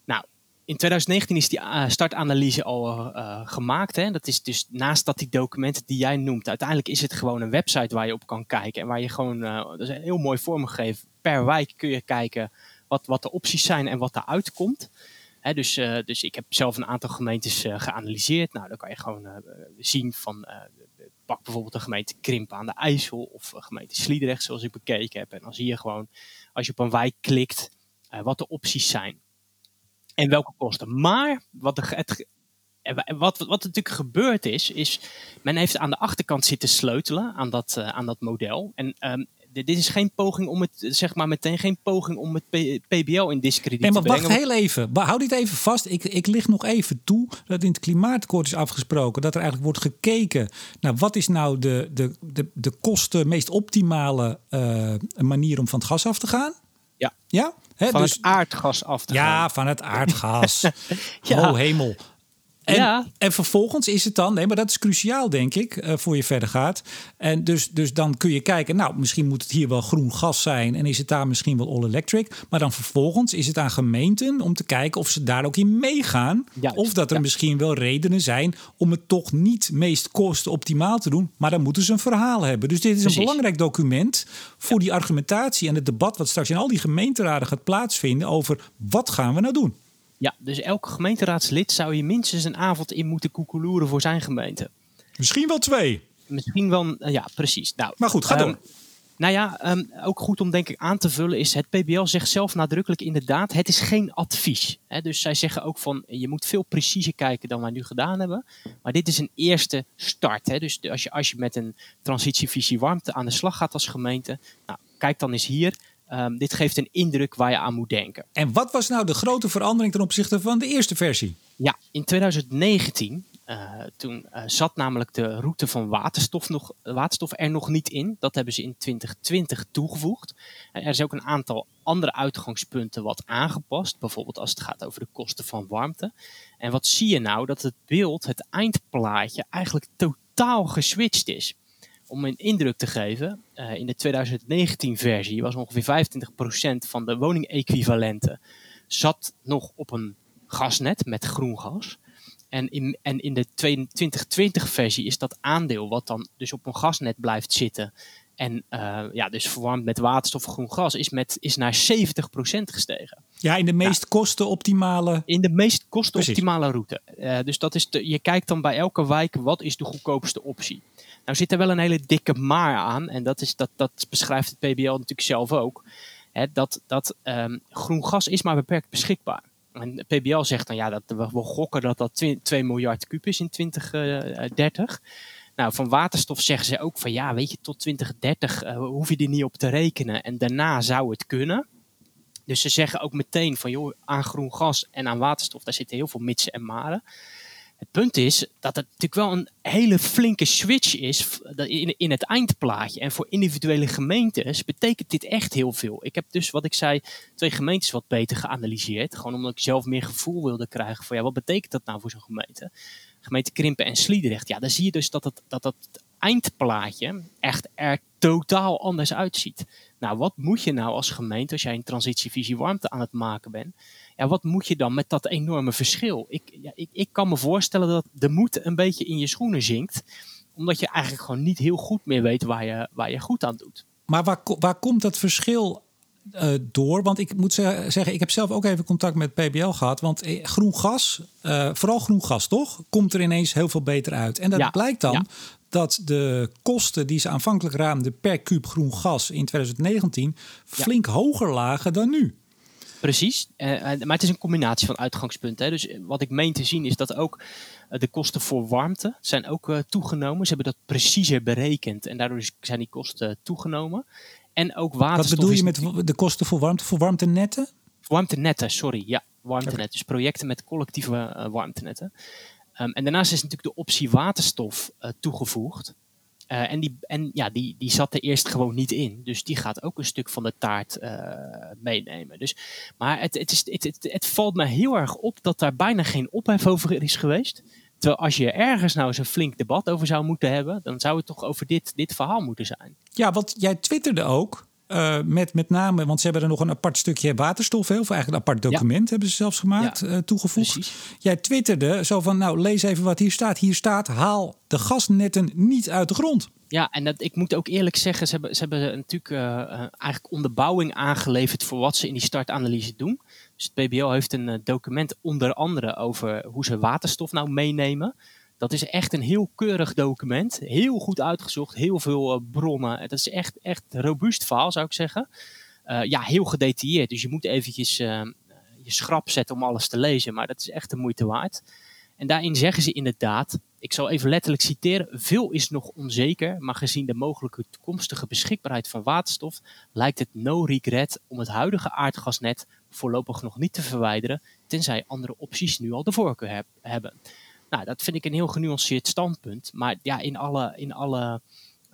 Nou, in 2019 is die eh, startanalyse al uh, gemaakt. Hè? Dat is dus naast dat die documenten die jij noemt, uiteindelijk is het gewoon een website waar je op kan kijken. En waar je gewoon, dat is heel mooi vormgegeven. Per wijk kun je kijken wat, wat de opties zijn en wat eruit komt. Dus, dus ik heb zelf een aantal gemeentes geanalyseerd. Nou, dan kan je gewoon zien van pak bijvoorbeeld een gemeente Krimpen aan de IJssel of een gemeente Sliedrecht, zoals ik bekeken heb. En dan zie je gewoon, als je op een wijk klikt, wat de opties zijn. En welke kosten. Maar wat, de, het, wat, wat natuurlijk gebeurd is, is men heeft aan de achterkant zitten sleutelen aan dat, aan dat model. En um, dit is geen poging om het, zeg maar meteen geen poging om het PBL in discrediet nee,
maar
te brengen.
Wacht heel even, hou dit even vast. Ik, ik lig nog even toe dat in het klimaatakkoord is afgesproken dat er eigenlijk wordt gekeken naar wat is nou de, de, de, de kosten, meest optimale uh, manier om van het gas af te gaan.
Ja.
Ja?
He, van dus, het aardgas af te
ja,
gaan.
Ja, van het aardgas. ja. Oh hemel. En, ja. en vervolgens is het dan, nee, maar dat is cruciaal, denk ik, uh, voor je verder gaat. En dus, dus dan kun je kijken, nou, misschien moet het hier wel groen gas zijn en is het daar misschien wel all electric. Maar dan vervolgens is het aan gemeenten om te kijken of ze daar ook in meegaan. Juist, of dat er misschien wel redenen zijn om het toch niet meest kostenoptimaal te doen. Maar dan moeten ze een verhaal hebben. Dus dit is Precies. een belangrijk document voor die argumentatie en het debat wat straks in al die gemeenteraden gaat plaatsvinden over wat gaan we nou doen.
Ja, dus elke gemeenteraadslid zou je minstens een avond in moeten koekeloeren voor zijn gemeente.
Misschien wel twee.
Misschien wel, eh, ja, precies. Nou,
maar goed, ga door.
Um, nou ja, um, ook goed om denk ik aan te vullen is, het PBL zegt zelf nadrukkelijk inderdaad, het is geen advies. Dus zij zeggen ook van, je moet veel preciezer kijken dan wij nu gedaan hebben. Maar dit is een eerste start. Dus als je, als je met een transitievisie warmte aan de slag gaat als gemeente, nou, kijk dan eens hier. Um, dit geeft een indruk waar je aan moet denken.
En wat was nou de grote verandering ten opzichte van de eerste versie?
Ja, in 2019 uh, toen uh, zat namelijk de route van waterstof, nog, waterstof er nog niet in. Dat hebben ze in 2020 toegevoegd. Uh, er is ook een aantal andere uitgangspunten wat aangepast. Bijvoorbeeld als het gaat over de kosten van warmte. En wat zie je nou? Dat het beeld, het eindplaatje, eigenlijk totaal geswitcht is om een indruk te geven, uh, in de 2019-versie was ongeveer 25% van de woningequivalenten zat nog op een gasnet met groen gas. En in, en in de 2020-versie is dat aandeel wat dan dus op een gasnet blijft zitten en uh, ja, dus verwarmd met waterstof groen gas, is, met, is naar 70% gestegen.
Ja, in de meest ja. kostenoptimale...
In de meest kostenoptimale route. Uh, dus dat is de, je kijkt dan bij elke wijk, wat is de goedkoopste optie? Nou zit er wel een hele dikke maar aan. En dat, is, dat, dat beschrijft het PBL natuurlijk zelf ook. Hè, dat dat um, groen gas is maar beperkt beschikbaar. En de PBL zegt dan ja, dat we, we gokken dat dat 2 miljard kub is in 2030. Nou, van waterstof zeggen ze ook van ja, weet je, tot 2030 uh, hoef je er niet op te rekenen. En daarna zou het kunnen. Dus ze zeggen ook meteen van joh, aan groen gas en aan waterstof, daar zitten heel veel mitsen en maren. Het punt is dat het natuurlijk wel een hele flinke switch is in, het eindplaatje. En voor individuele gemeentes betekent dit echt heel veel. Ik heb dus, wat ik zei, twee gemeentes wat beter geanalyseerd. Gewoon omdat ik zelf meer gevoel wilde krijgen van ja, wat betekent dat nou voor zo'n gemeente? Gemeente Krimpen en Sliedrecht. Ja, dan zie je dus dat het, dat het eindplaatje echt er totaal anders uitziet. Nou, wat moet je nou als gemeente als jij een transitievisie warmte aan het maken bent? Ja, wat moet je dan met dat enorme verschil? Ik, ja, ik, ik kan me voorstellen dat de moed een beetje in je schoenen zinkt. Omdat je eigenlijk gewoon niet heel goed meer weet waar je, waar je goed aan doet.
Maar waar, waar komt dat verschil uh, door? Want ik moet zeggen, ik heb zelf ook even contact met PBL gehad. Want eh, groen gas, uh, vooral groen gas toch, komt er ineens heel veel beter uit. En dat ja, blijkt dan ja. dat de kosten die ze aanvankelijk raamden per kuub groen gas in 2019 flink ja. hoger lagen dan nu.
Precies, uh, maar het is een combinatie van uitgangspunten. Hè. Dus wat ik meen te zien is dat ook uh, de kosten voor warmte zijn ook uh, toegenomen. Ze hebben dat preciezer berekend en daardoor zijn die kosten toegenomen. En ook waterstof.
Wat bedoel je met de kosten voor warmte? Voor warmtenetten?
Warmtenetten, sorry. Ja, warmtenetten. Dus projecten met collectieve warmtenetten. Um, en daarnaast is natuurlijk de optie waterstof toegevoegd. Uh, en die, en ja, die, die zat er eerst gewoon niet in. Dus die gaat ook een stuk van de taart uh, meenemen. Dus, maar het, het, is, het, het, het, valt me heel erg op dat daar bijna geen ophef over is geweest. Terwijl als je ergens nou eens een flink debat over zou moeten hebben, dan zou het toch over dit, dit verhaal moeten zijn.
Ja, want jij twitterde ook. Uh, met met name, want ze hebben er nog een apart stukje waterstof, heel veel eigenlijk een apart document hebben ze zelfs gemaakt, ja. uh, toegevoegd. Precies. Jij twitterde zo van, nou lees even wat hier staat. Hier staat, haal de gasnetten niet uit de grond.
Ja, en dat, ik moet ook eerlijk zeggen, ze hebben, ze hebben natuurlijk uh, eigenlijk onderbouwing aangeleverd voor wat ze in die startanalyse doen. Dus het PBL heeft een document onder andere over hoe ze waterstof nou meenemen. Dat is echt een heel keurig document. Heel goed uitgezocht, heel veel uh, bronnen. Het is echt, echt robuust verhaal, zou ik zeggen. Uh, ja, heel gedetailleerd. Dus je moet eventjes uh, je schrap zetten om alles te lezen. Maar dat is echt de moeite waard. En daarin zeggen ze inderdaad, ik zal even letterlijk citeren, veel is nog onzeker, maar gezien de mogelijke toekomstige beschikbaarheid van waterstof lijkt het no regret om het huidige aardgasnet voorlopig nog niet te verwijderen, tenzij andere opties nu al de voorkeur heb, hebben. Nou, dat vind ik een heel genuanceerd standpunt. Maar ja, in alle, in alle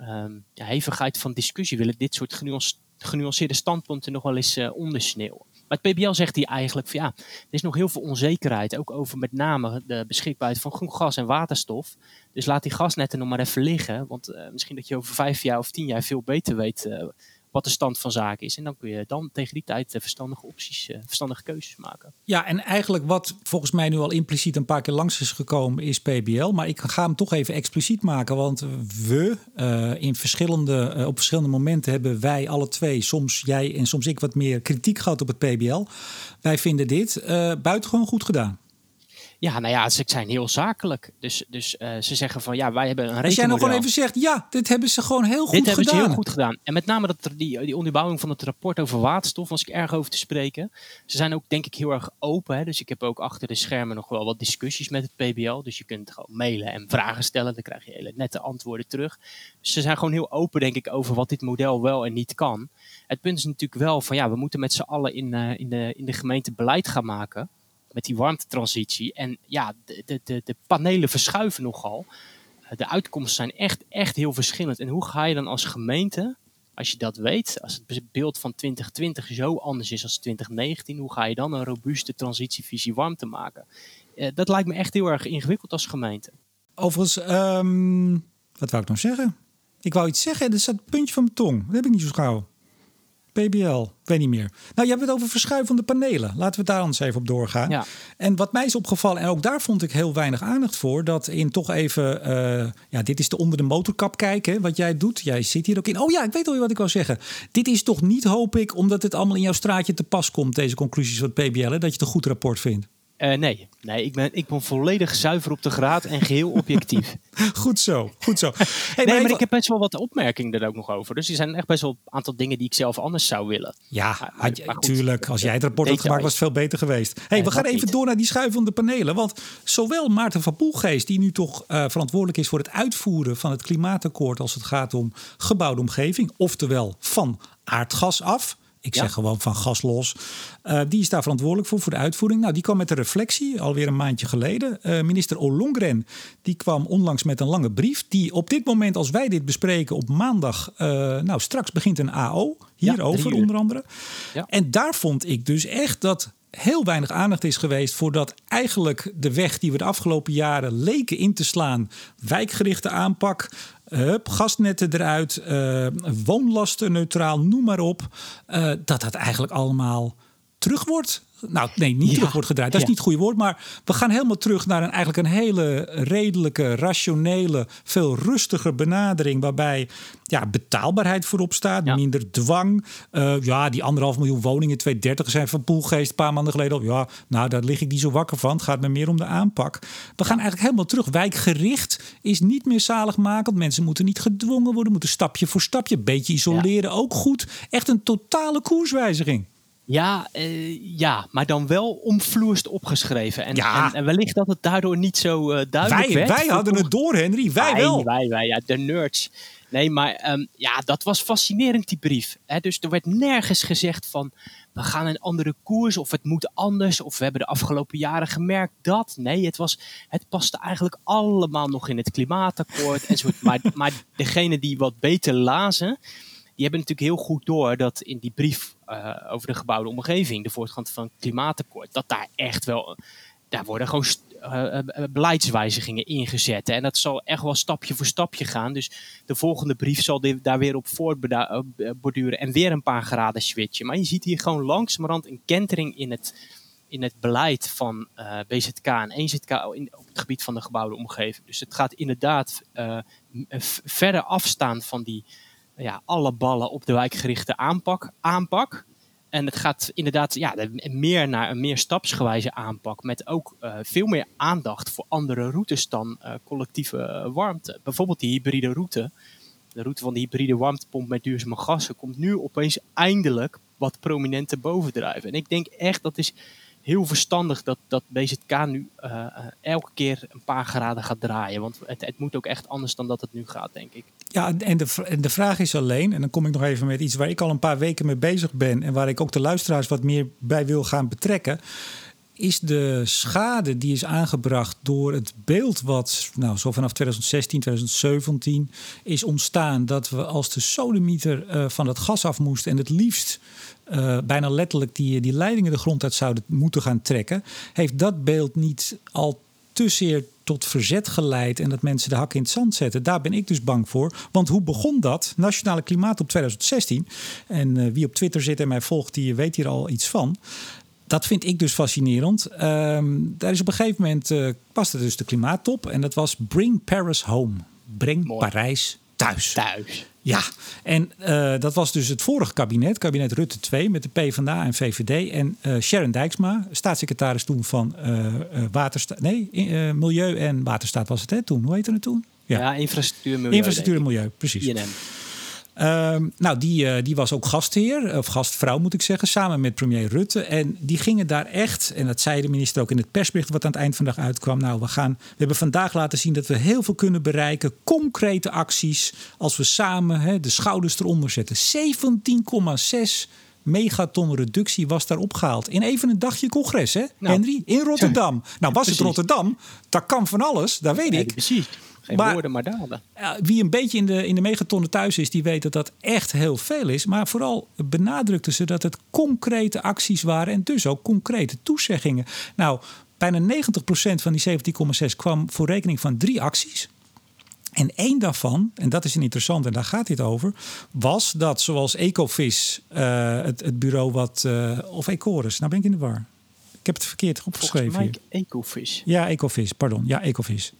um, ja, hevigheid van discussie willen dit soort genuance, genuanceerde standpunten nog wel eens uh, ondersneeuwen. Maar het PBL zegt hier eigenlijk van ja, er is nog heel veel onzekerheid, ook over met name de beschikbaarheid van groen gas en waterstof. Dus laat die gasnetten nog maar even liggen, want uh, misschien dat je over vijf jaar of tien jaar veel beter weet uh, wat de stand van zaken is. En dan kun je dan tegen die tijd verstandige opties, verstandige keuzes maken.
Ja, en eigenlijk wat volgens mij nu al impliciet een paar keer langs is gekomen, is PBL. Maar ik ga hem toch even expliciet maken. Want we uh, in verschillende, op verschillende momenten hebben wij alle twee, soms jij en soms ik, wat meer kritiek gehad op het PBL. Wij vinden dit uh, buitengewoon goed gedaan.
Ja, nou ja, ze zijn heel zakelijk. Dus, dus uh, ze zeggen van ja, wij hebben een
Als jij nog gewoon even zegt, ja, dit hebben ze gewoon heel goed gedaan.
Dit hebben ze heel goed gedaan. En met name dat, die, die onderbouwing van het rapport over waterstof was ik erg over te spreken. Ze zijn ook denk ik heel erg open. Hè? Dus ik heb ook achter de schermen nog wel wat discussies met het PBL. Dus je kunt gewoon mailen en vragen stellen. Dan krijg je hele nette antwoorden terug. Dus ze zijn gewoon heel open denk ik over wat dit model wel en niet kan. Het punt is natuurlijk wel van ja, we moeten met z'n allen in, uh, in, de, in de gemeente beleid gaan maken met die warmtetransitie. En ja, de, de, de, panelen verschuiven nogal. De uitkomsten zijn echt, echt heel verschillend. En hoe ga je dan als gemeente, als je dat weet, als het beeld van 2020 zo anders is als 2019, hoe ga je dan een robuuste transitievisie warmte maken? Uh, dat lijkt me echt heel erg ingewikkeld als gemeente.
Overigens, um, wat wou ik nou zeggen? Ik wou iets zeggen, er staat puntje van mijn tong. Dat heb ik niet zo gauw. PBL, ik weet niet meer. Nou, je hebt het over verschuivende panelen. Laten we daar anders even op doorgaan.
Ja.
En wat mij is opgevallen, en ook daar vond ik heel weinig aandacht voor, dat in toch even, uh, ja, dit is de onder de motorkap kijken, wat jij doet. Jij zit hier ook in. Oh ja, ik weet alweer wat ik wou zeggen. Dit is toch niet, hoop ik, omdat het allemaal in jouw straatje te pas komt, deze conclusies van het PBL, hè, dat je het een goed rapport vindt.
Uh, nee, nee ik, ben, ik ben volledig zuiver op de graad en geheel objectief.
goed zo, goed zo.
Hey, nee, maar, ik heb best wel wat opmerkingen er ook nog over. Dus er zijn echt best wel een aantal dingen die ik zelf anders zou willen.
Ja, maar, maar, maar goed, tuurlijk. Als jij het rapport had gemaakt, was het veel beter geweest. hey, we gaan even niet. door naar die schuivende panelen. Want zowel Maarten van Poelgeest, die nu toch uh, verantwoordelijk is voor het uitvoeren van het klimaatakkoord als het gaat om gebouwde omgeving, oftewel van aardgas af. Ik ja. zeg gewoon van gas los. Uh, die is daar verantwoordelijk voor, voor de uitvoering. Nou, die kwam met een reflectie, alweer een maandje geleden. Uh, minister Ollongren, die kwam onlangs met een lange brief. Die op dit moment, als wij dit bespreken op maandag... Uh, nou, straks begint een AO, hierover ja, onder andere. Ja. En daar vond ik dus echt dat heel weinig aandacht is geweest voordat eigenlijk de weg die we de afgelopen jaren leken in te slaan, wijkgerichte aanpak, Hup, gasnetten eruit, uh, woonlasten neutraal, noem maar op. Uh, dat dat eigenlijk allemaal terug wordt. Nou, nee, niet ja. terug wordt gedraaid. Dat is ja. niet het goede woord. Maar we gaan helemaal terug naar een, eigenlijk een hele redelijke, rationele, veel rustiger benadering. Waarbij ja, betaalbaarheid voorop staat, ja. minder dwang. Uh, ja, die anderhalf miljoen woningen, 230 zijn van Poelgeest een paar maanden geleden. Ja, nou, daar lig ik niet zo wakker van. Het gaat me meer om de aanpak. We gaan eigenlijk helemaal terug. Wijkgericht is niet meer zaligmakend. Mensen moeten niet gedwongen worden, moeten stapje voor stapje. Beetje isoleren, ook goed. Echt een totale koerswijziging.
Ja, uh, ja, maar dan wel omvloerst opgeschreven. En,
ja.
en, en, wellicht dat het daardoor niet zo uh, duidelijk
wij,
werd.
Wij hadden het door, Henry. Wij, wij wel.
Wij, wij, ja, de nerds. Nee, maar um, ja, dat was fascinerend, die brief. Dus er werd nergens gezegd van... we gaan een andere koers of het moet anders... of we hebben de afgelopen jaren gemerkt dat. Nee, het, was, het paste eigenlijk allemaal nog in het klimaatakkoord. enzovoort. maar, maar degene die wat beter lazen die hebben natuurlijk heel goed door dat in die brief uh, over de gebouwde omgeving, de voortgang van het klimaatakkoord, dat daar echt wel, daar worden gewoon uh, beleidswijzigingen ingezet. En dat zal echt wel stapje voor stapje gaan. Dus de volgende brief zal daar weer op voortborduren en weer een paar graden switchen. Maar je ziet hier gewoon langzamerhand een kentering in het, in het beleid van BZK en EZK op het gebied van de gebouwde omgeving. Dus het gaat inderdaad verder afstaan van die ja, alle ballen op de wijkgerichte aanpak. aanpak. En het gaat inderdaad ja, meer naar een meer stapsgewijze aanpak. Met ook uh, veel meer aandacht voor andere routes dan uh, collectieve uh, warmte. Bijvoorbeeld die hybride route. De route van de hybride warmtepomp met duurzame gassen komt nu opeens eindelijk wat prominenter bovendrijven. En ik denk echt dat is heel verstandig dat, dat BZK nu elke keer een paar graden gaat draaien. Want het, het moet ook echt anders dan dat het nu gaat, denk ik.
Ja, en de, en de vraag is alleen, en dan kom ik nog even met iets waar ik al een paar weken mee bezig ben en waar ik ook de luisteraars wat meer bij wil gaan betrekken. Is de schade die is aangebracht door het beeld wat nou, zo vanaf 2016, 2017 is ontstaan. Dat we als de sodemieter uh, van het gas af moesten en het liefst uh, bijna letterlijk die, die leidingen de grond uit zouden moeten gaan trekken. Heeft dat beeld niet al te zeer tot verzet geleid en dat mensen de hak in het zand zetten. Daar ben ik dus bang voor. Want hoe begon dat? Nationale Klimaat op 2016. En uh, wie op Twitter zit en mij volgt, die weet hier al iets van. Dat vind ik dus fascinerend. Uh, daar is op een gegeven moment uh, paste dus de klimaattop. En dat was Bring Paris Home. Breng Mooi. Parijs thuis.
Thuis.
Ja, en uh, dat was dus het vorige kabinet, kabinet Rutte 2, met de PvdA en VVD. En uh, Sharon Dijksma, staatssecretaris toen van uh, Waterstaat. Nee, Milieu en Waterstaat was het hè, toen. Hoe heette het toen?
Ja, ja infrastructuur, milieu.
Infrastructuur en milieu, precies. Um, nou, die, uh, die was ook gastheer, of gastvrouw moet ik zeggen, samen met premier Rutte. En die gingen daar echt, en dat zei de minister ook in het persbericht wat aan het eind van de dag uitkwam. Nou, we, gaan, we hebben vandaag laten zien dat we heel veel kunnen bereiken. Concrete acties, als we samen hè, de schouders eronder zetten. 17,6 megaton reductie was daar opgehaald. In even een dagje congres, hè, nou, Henry? In Rotterdam. Nou, was het Rotterdam? Dat kan van alles, dat weet ik.
Precies. Geen maar, woorden, maar daden.
Wie een beetje in de, in de megatonnen thuis is, die weet dat dat echt heel veel is. Maar vooral benadrukten ze dat het concrete acties waren en dus ook concrete toezeggingen. Nou, bijna 90% van die 17,6 kwam voor rekening van drie acties. En één daarvan, en dat is een interessant en daar gaat dit over, was dat zoals Ecovis, uh, het, het bureau wat, uh, of Ecoris, nou ben ik in de war. Ik heb het verkeerd opgeschreven.
Volgens mij Ecovis.
Ja, Ecovis, pardon. Ja, Ecovis.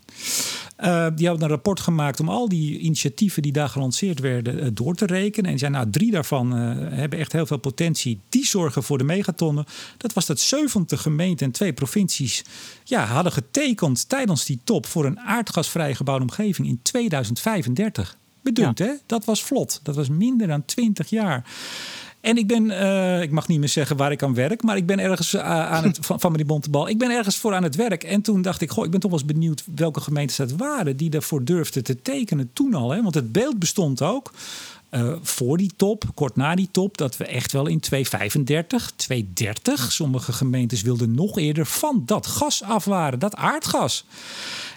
Uh, die hadden een rapport gemaakt om al die initiatieven die daar gelanceerd werden uh, door te rekenen. En zijn nou, drie daarvan uh, hebben echt heel veel potentie. Die zorgen voor de megatonnen. Dat was dat 70 gemeenten en twee provincies ja, hadden getekend tijdens die top voor een aardgasvrij gebouwde omgeving in 2035. Bedoeld, ja. hè? Dat was vlot. Dat was minder dan 20 jaar. En ik ben, uh, ik mag niet meer zeggen waar ik aan werk, maar ik ben ergens uh, aan het, van, van meneer Bontebal, ik ben ergens voor aan het werk. En toen dacht ik, goh, ik ben toch wel eens benieuwd welke gemeentes dat waren die daarvoor durfden te tekenen toen al. Hè? Want het beeld bestond ook. Uh, voor die top, kort na die top, dat we echt wel in 235, 230, sommige gemeentes wilden nog eerder van dat gas af waren, dat aardgas.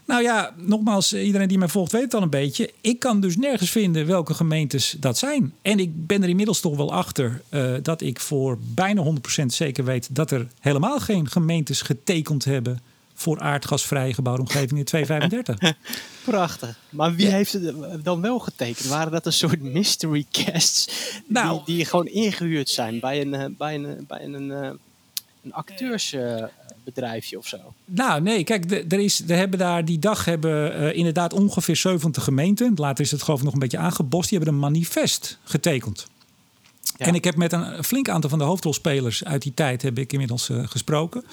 Nou ja, nogmaals, iedereen die mij volgt weet het al een beetje. Ik kan dus nergens vinden welke gemeentes dat zijn. En ik ben er inmiddels toch wel achter uh, dat ik voor bijna 100% zeker weet dat er helemaal geen gemeentes getekend hebben voor aardgasvrije gebouwde omgeving in 235.
Prachtig. Maar wie ja. heeft het dan wel getekend? Waren dat een soort mystery casts nou, die, die gewoon ingehuurd zijn bij een, eh, bij een, bij een, eh, een acteurs bedrijfje of zo?
Nou, nee, kijk, er, is, er hebben daar die dag hebben uh, inderdaad ongeveer 70 gemeenten. Later is het geloof ik nog een beetje aangebost. Die hebben een manifest getekend. Ja. En ik heb met een flink aantal van de hoofdrolspelers uit die tijd heb ik inmiddels uh, gesproken.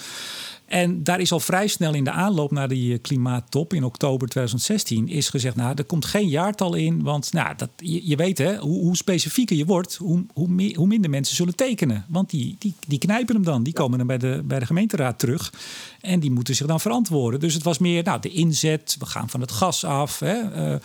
En daar is al vrij snel in de aanloop naar die eh, klimaattop in oktober 2016 is gezegd, nou, er komt geen jaartal in, want nou, dat, je, je weet hè, hoe, hoe, specifieker je wordt, hoe, hoe, meer, hoe, minder mensen zullen tekenen. Want die, die, die knijpen hem dan, die komen dan bij de, bij de gemeenteraad terug en die moeten zich dan verantwoorden. Dus het was meer nou, de inzet, we gaan van het gas af, hè, uh,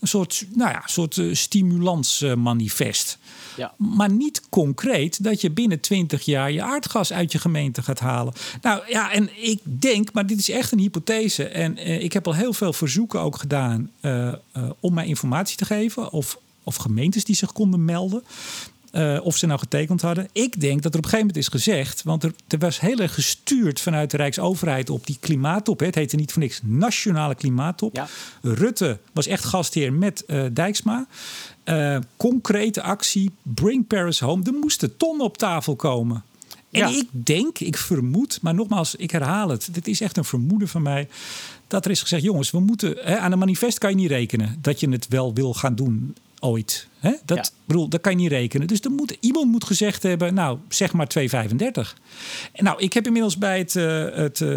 een soort, nou ja, soort uh, stimulansmanifest.
Ja.
Maar niet concreet dat je binnen 20 jaar je aardgas uit je gemeente gaat halen. Nou ja, en ik denk, maar dit is echt een hypothese. En uh, ik heb al heel veel verzoeken ook gedaan om mij informatie te geven. Of, of gemeentes die zich konden melden. Uh, of ze nou getekend hadden. Ik denk dat er op een gegeven moment is gezegd, want er, er was heel erg gestuurd vanuit de Rijksoverheid op die klimaattop. Hè. Het heette niet voor niks Nationale Klimaattop. Ja. Rutte was echt gastheer met uh, Dijksma. Uh, concrete actie, bring Paris home. Er moesten tonnen op tafel komen. En ik denk, ik vermoed, maar nogmaals, ik herhaal het. Dit is echt een vermoeden van mij. Dat er is gezegd, jongens, we moeten. Hè, aan een manifest kan je niet rekenen dat je het wel wil gaan doen ooit. Hè? Dat, bedoel, dat kan je niet rekenen. Dus er moet, iemand moet gezegd hebben, nou, zeg maar 2,35. En nou, ik heb inmiddels bij het, uh, het, uh,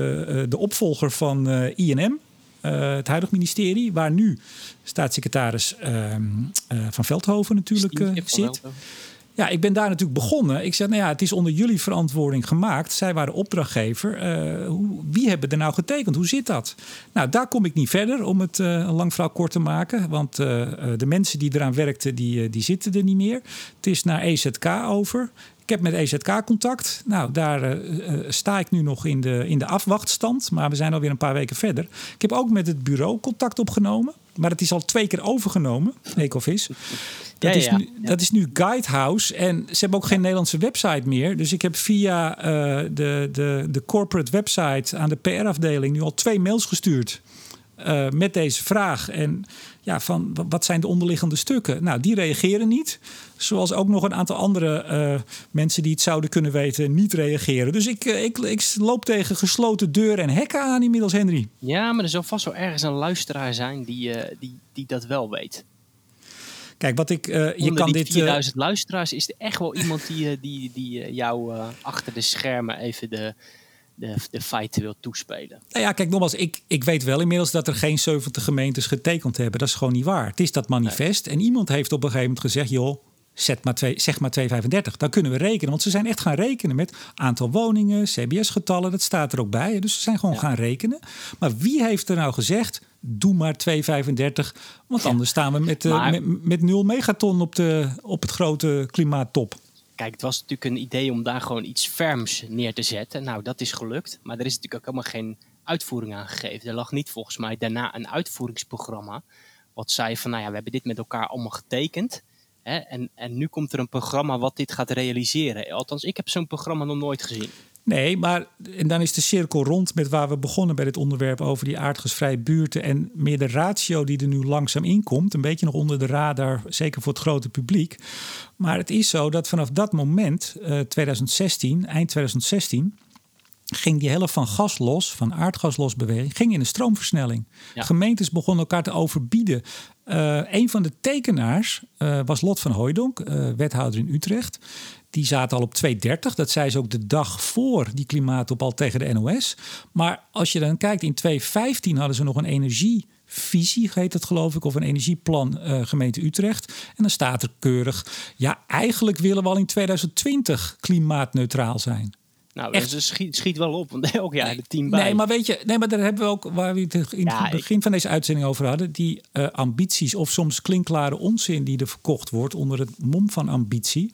de opvolger van uh, INM, het huidig ministerie, waar nu staatssecretaris ehm, van Veldhoven natuurlijk zit. Ja, ik ben daar natuurlijk begonnen. Ik zeg, nou ja, het is onder jullie verantwoording gemaakt. Zij waren opdrachtgever. Uh, hoe, wie hebben er nou getekend? Hoe zit dat? Nou, daar kom ik niet verder om het uh, een lang verhaal kort te maken. Want uh, de mensen die eraan werkten, die, die zitten er niet meer. Het is naar EZK over. Ik heb met EZK contact. Nou, daar sta ik nu nog in de, in de afwachtstand. Maar we zijn alweer een paar weken verder. Ik heb ook met het bureau contact opgenomen. Maar het is al twee keer overgenomen, Ecovis. Dat, is nu, dat is nu Guidehouse. En ze hebben ook geen Nederlandse website meer. Dus ik heb via uh, de, de, de corporate website aan de PR-afdeling nu al twee mails gestuurd. Uh, met deze vraag. En ja, van wat zijn de onderliggende stukken? Nou, die reageren niet. Zoals ook nog een aantal andere uh, mensen die het zouden kunnen weten, niet reageren. Dus ik, ik, ik loop tegen gesloten deuren en hekken aan inmiddels, Henry.
Ja, maar er zal vast wel ergens een luisteraar zijn die, uh, die, die dat wel weet.
Kijk, wat ik. Uh, je kan dit.
4000 luisteraars is er echt wel iemand die, die, die jou achter de schermen even de, de, de feiten wil toespelen.
Nou ja, kijk, nogmaals, ik, ik weet wel inmiddels dat er geen 70 gemeentes getekend hebben. Dat is gewoon niet waar. Het is dat manifest. En iemand heeft op een gegeven moment gezegd: joh, zet maar twee, zeg maar 2,35. Dan kunnen we rekenen. Want ze zijn echt gaan rekenen met aantal woningen, CBS-getallen. Dat staat er ook bij. Dus ze zijn gewoon gaan rekenen. Maar wie heeft er nou gezegd, doe maar 2,35. Want anders staan we met, uh, met, met, nul megaton op, de, op het grote klimaattop.
Kijk, het was natuurlijk een idee om daar gewoon iets ferms neer te zetten. Nou, dat is gelukt. Maar er is natuurlijk ook helemaal geen uitvoering aan gegeven. Er lag niet volgens mij daarna een uitvoeringsprogramma. Wat zei van, nou ja, we hebben dit met elkaar allemaal getekend. En, en nu komt er een programma wat dit gaat realiseren. Althans, ik heb zo'n programma nog nooit gezien.
Nee, maar en dan is de cirkel rond met waar we begonnen bij dit onderwerp over die aardgasvrije buurten. En meer de ratio die er nu langzaam inkomt. Een beetje nog onder de radar, zeker voor het grote publiek. Maar het is zo dat vanaf dat moment, uh, 2016, eind 2016 ging die helft van gas los, van aardgaslosbeweging, ging in een stroomversnelling. Gemeentes begonnen elkaar te overbieden. Uh, een van de tekenaars uh, was Lot van Hooijdonk, uh, wethouder in Utrecht. Die zaten al op 2,30. Dat zei ze ook de dag voor die klimaatop al tegen de NOS. Maar als je dan kijkt, in 2015 hadden ze nog een energievisie, heet het geloof ik, of een energieplan gemeente Utrecht. En dan staat er keurig, ja, eigenlijk willen we al in 2020 klimaatneutraal zijn.
Nou, Echt? Dus schiet, schiet wel op, want elk jaar de team bij.
Nee, maar weet je, nee, maar daar hebben we ook, waar we het in het begin van deze uitzending over hadden, die uh, ambities of soms klinkklare onzin die er verkocht wordt onder het mom van ambitie.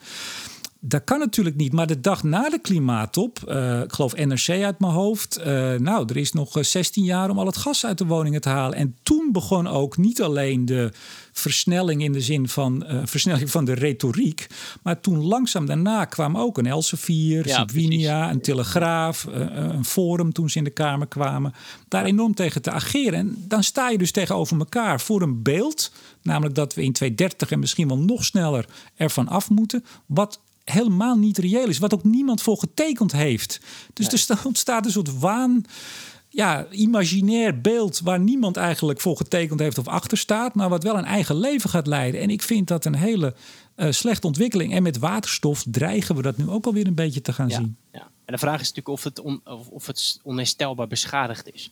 Dat kan natuurlijk niet. Maar de dag na de klimaattop, uh, ik geloof NRC uit mijn hoofd. Uh, nou, er is nog 16 jaar om al het gas uit de woningen te halen. En toen begon ook niet alleen de versnelling in de zin van uh, versnelling van de retoriek. Maar toen langzaam daarna kwam ook een Elsevier, ja, Subwinia, een Telegraaf, een Forum toen ze in de Kamer kwamen. Daar enorm tegen te ageren. En dan sta je dus tegenover elkaar voor een beeld. Namelijk dat we in 2030 en misschien wel nog sneller ervan af moeten. Wat helemaal niet reëel is. Wat ook niemand voor getekend heeft. Dus er ontstaat een soort waan. Ja, imaginair beeld waar niemand eigenlijk voor getekend heeft of achter staat, maar wat wel een eigen leven gaat leiden. En ik vind dat een hele uh, slechte ontwikkeling. En met waterstof dreigen we dat nu ook alweer een beetje te gaan zien.
Ja. En de vraag is natuurlijk of het, on, of het onherstelbaar beschadigd is.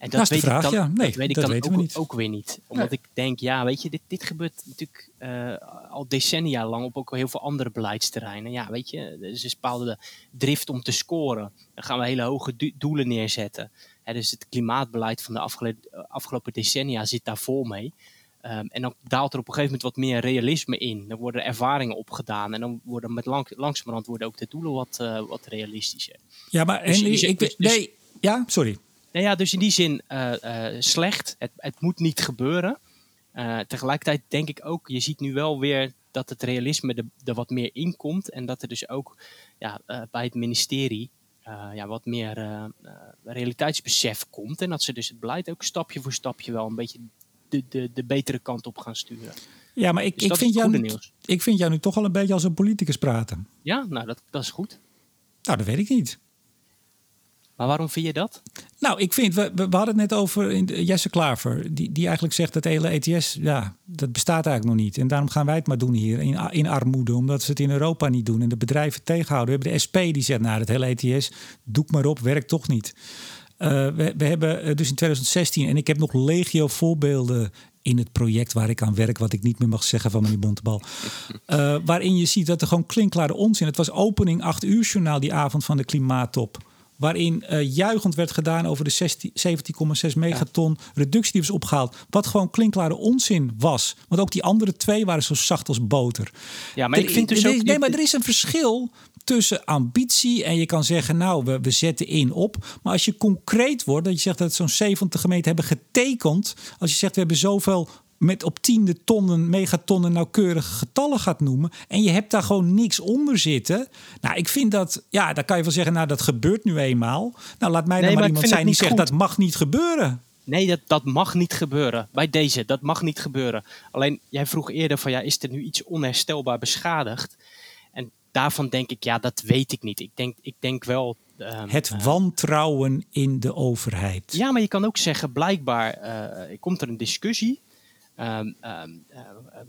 En dat, weet vraag, ik dan, ja. nee,
dat weet ik
dat
dan
ook,
niet. ook, weer niet. Omdat ik denk, ja, weet je, dit, dit gebeurt natuurlijk uh, al decennia lang op ook heel veel andere beleidsterreinen. Ja, weet je, er is een bepaalde drift om te scoren. Dan gaan we hele hoge doelen neerzetten. Hè, dus het klimaatbeleid van de afgelopen, afgelopen decennia zit daar vol mee. Um, en dan daalt er op een gegeven moment wat meer realisme in. Dan worden ervaringen opgedaan. En dan worden met lang, langzamerhand worden ook de doelen wat, uh, wat realistischer.
Ja, maar dus, en, ik, dus, nee, ja, sorry.
Nou ja, dus in die zin uh, uh, slecht. Het, het, moet niet gebeuren. Uh, tegelijkertijd denk ik ook, je ziet nu wel weer dat het realisme er, wat meer in komt. En dat er dus ook ja, eh, bij het ministerie eh, ja, wat meer eh, eh, realiteitsbesef komt. En dat ze dus het beleid ook stapje voor stapje wel een beetje de, de, de betere kant op gaan sturen.
Ja, maar ik,
Dus
ik, vind jou, nu- ik vind jou nu toch al een beetje als een politicus praten.
Ja, nou dat, dat is goed.
Nou, dat weet ik niet.
Maar waarom vind je dat?
Nou, ik vind, we, we hadden het net over Jesse Klaver, die, die eigenlijk zegt dat hele ETS, ja, dat bestaat eigenlijk nog niet. En daarom gaan wij het maar doen hier in, in armoede, omdat ze het in Europa niet doen en de bedrijven tegenhouden. We hebben de SP die zegt, nou, het hele ETS, doe maar op, werkt toch niet. Eh, we, we hebben eh, dus in 2016, en ik heb nog legio voorbeelden in het project waar ik aan werk, wat ik niet meer mag zeggen van meneer Bontebal. Eh, waarin je ziet dat er gewoon klinkklare onzin. Het was opening 8 uur journaal die avond van de klimaattop. Waarin eh, juichend werd gedaan over de 16 17,6 megaton reductie die was opgehaald. Wat gewoon klinkklare onzin was. Want ook die andere twee waren zo zacht als boter.
Ja, maar ik vind dus ook...
Nee, maar er is een verschil tussen ambitie en je kan zeggen, nou, we, we zetten in op. Maar als je concreet wordt, dat je zegt dat zo'n 70 gemeenten hebben getekend. Als je zegt, we hebben zoveel met op tiende tonnen, megatonnen nauwkeurige getallen gaat noemen. En je hebt daar gewoon niks onder zitten. Nou, ik vind dat, ja, dan kan je wel zeggen, nou, dat gebeurt nu eenmaal. Nou, laat mij
Nee,
dan maar iemand zijn die zegt, dat mag niet gebeuren.
Nee, dat, dat mag niet gebeuren. Bij deze, dat mag niet gebeuren. Alleen, jij vroeg eerder van, ja, is er nu iets onherstelbaar beschadigd? En daarvan denk ik, ja, dat weet ik niet. Ik denk, ik denk wel... ehm,
Het
eh,
wantrouwen in de overheid.
Ja, maar je kan ook zeggen, blijkbaar eh, komt er een discussie. Ehm, ehm, eh,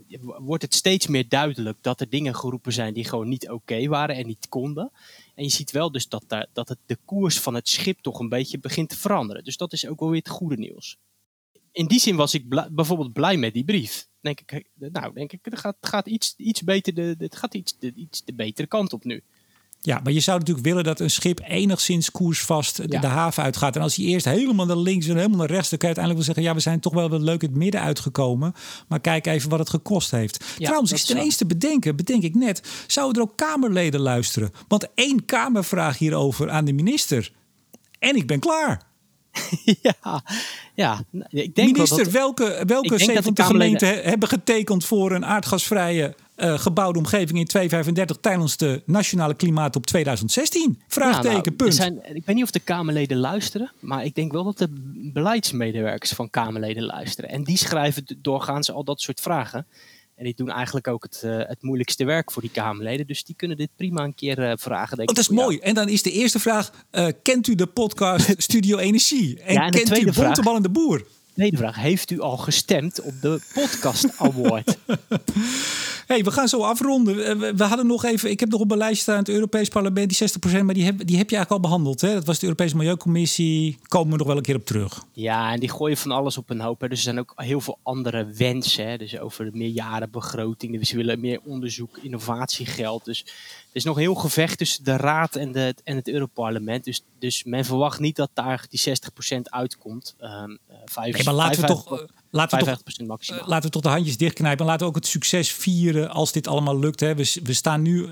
eh, wordt het steeds meer duidelijk dat er dingen geroepen zijn die gewoon niet oké waren en niet konden. En je ziet wel dus dat, daar, dat het, de koers van het schip toch een beetje begint te veranderen. Dus dat is ook wel weer het goede nieuws. In die zin was ik bijvoorbeeld blij met die brief. Denk ik, nou, denk ik, het gaat, gaat iets, iets beter de, het gaat iets, de, iets de betere kant op nu.
Ja, maar je zou natuurlijk willen dat een schip enigszins koersvast de,
Ja.
de haven uitgaat. En als hij eerst helemaal naar links en helemaal naar rechts, dan kan je uiteindelijk wel zeggen: ja, we zijn toch wel wat leuk het midden uitgekomen. Maar kijk even wat het gekost heeft. Trouwens, ik
is
zit ineens te bedenken, bedenk ik net, zouden er ook Kamerleden luisteren? Want één Kamervraag hierover aan de minister. En ik ben klaar.
ja, ja, ik denk
Minister,
dat,
welke, welke
ik denk dat de
70
Kamerleden-
gemeenten he- hebben getekend voor een aardgasvrije eh, gebouwde omgeving in 2035 tijdens de Nationale Klimaat op 2016? Vraagteken,
nou, er
punt.
Zijn, ik weet niet of de Kamerleden luisteren, maar ik denk wel dat de beleidsmedewerkers van Kamerleden luisteren. En die schrijven doorgaans al dat soort vragen. En die doen eigenlijk ook het, eh, het moeilijkste werk voor die Kamerleden. Dus die kunnen dit prima een keer eh, vragen. Denk
Oh, dat is mooi. En dan is de eerste vraag: kent u de podcast Studio Energie? En,
Ja, en
kent u Bontebal en de Boer?
tweede vraag. Heeft u al gestemd op de Podcast Award?
hey, we gaan zo afronden. Eh, we, hadden nog even, ik heb nog op mijn lijst staan het Europees Parlement, die 60%, maar die heb, die heb je eigenlijk al behandeld. Hè? Dat was de Europese Milieucommissie. Komen we nog wel een keer op terug.
Ja, en die gooien van alles op een hoop. Hè. Dus er zijn ook heel veel andere wensen. Hè. Dus over de meerjarenbegroting. Dus ze willen meer onderzoek, innovatiegeld. Dus er is nog heel gevecht tussen de Raad en, de, en het Europarlement. Dus, dus men verwacht niet dat daar die 60% uitkomt. Um,
uh, maar laten we toch. Eh, laten we, toch, eh, laten we toch de handjes dichtknijpen. En laten we ook het succes vieren als dit allemaal lukt. Hè. We, we staan nu, eh,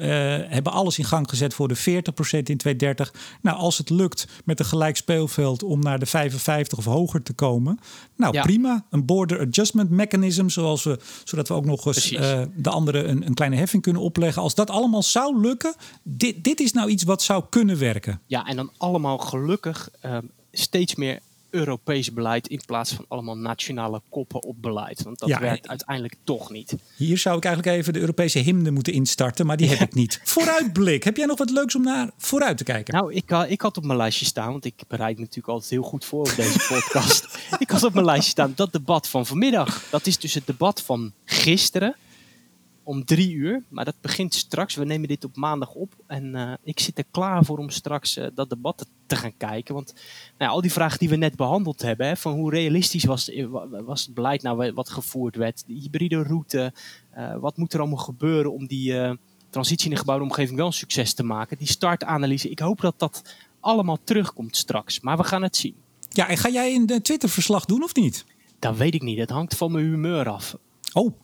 hebben alles in gang gezet voor de 40% in 2030. Nou, als het lukt met een gelijk speelveld om naar de 55 of hoger te komen. Nou, prima. Een border adjustment mechanism, zoals we, zodat we ook nog eens de anderen een, een, kleine heffing kunnen opleggen. Als dat allemaal zou lukken, dit, dit is nou iets wat zou kunnen werken.
Ja, en dan allemaal gelukkig steeds meer Europees beleid in plaats van allemaal nationale koppen op beleid. Want dat
Ja,
werkt uiteindelijk toch niet.
Hier zou ik eigenlijk even de Europese hymne moeten instarten, maar die heb ik niet. Vooruitblik. Heb jij nog wat leuks om naar vooruit te kijken?
Nou, ik, ha- ik had op mijn lijstje staan, want ik bereid me natuurlijk altijd heel goed voor op deze podcast. ik had op mijn lijstje staan dat debat van vanmiddag. Dat is dus het debat van gisteren om drie uur. Maar dat begint straks. We nemen dit op maandag op. En eh, ik zit er klaar voor om straks eh, dat debat te gaan kijken. Want nou al die vragen die we net behandeld hebben, hè, van hoe realistisch was, was het beleid nou wat gevoerd werd, de hybride route, eh, wat moet er allemaal gebeuren om die eh, transitie in de gebouwde omgeving wel een succes te maken, die startanalyse. Ik hoop dat dat allemaal terugkomt straks, maar we gaan het zien.
Ja, en ga jij een eh, Twitter-verslag doen of niet?
Dat weet ik niet, het hangt van mijn humeur af.
Oh,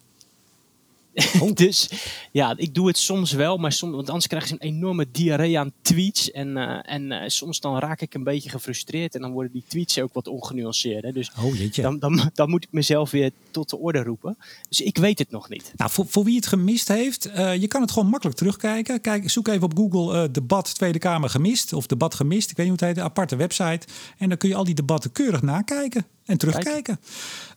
Oh. dus ja, ik doe het soms wel, maar soms, want anders krijg je zo'n enorme diarree aan tweets. En, uh, en uh, soms dan raak ik een beetje gefrustreerd en dan worden die tweets ook wat ongenuanceerder. Dus
oh,
dan, dan, dan moet ik mezelf weer tot de orde roepen. Dus ik weet het nog niet.
Nou, voor, voor wie het gemist heeft, uh, je kan het gewoon makkelijk terugkijken. Kijk, zoek even op Google debat Tweede Kamer gemist of debat gemist. Ik weet niet hoe het heet, een aparte website. En dan kun je al die debatten keurig nakijken en terugkijken.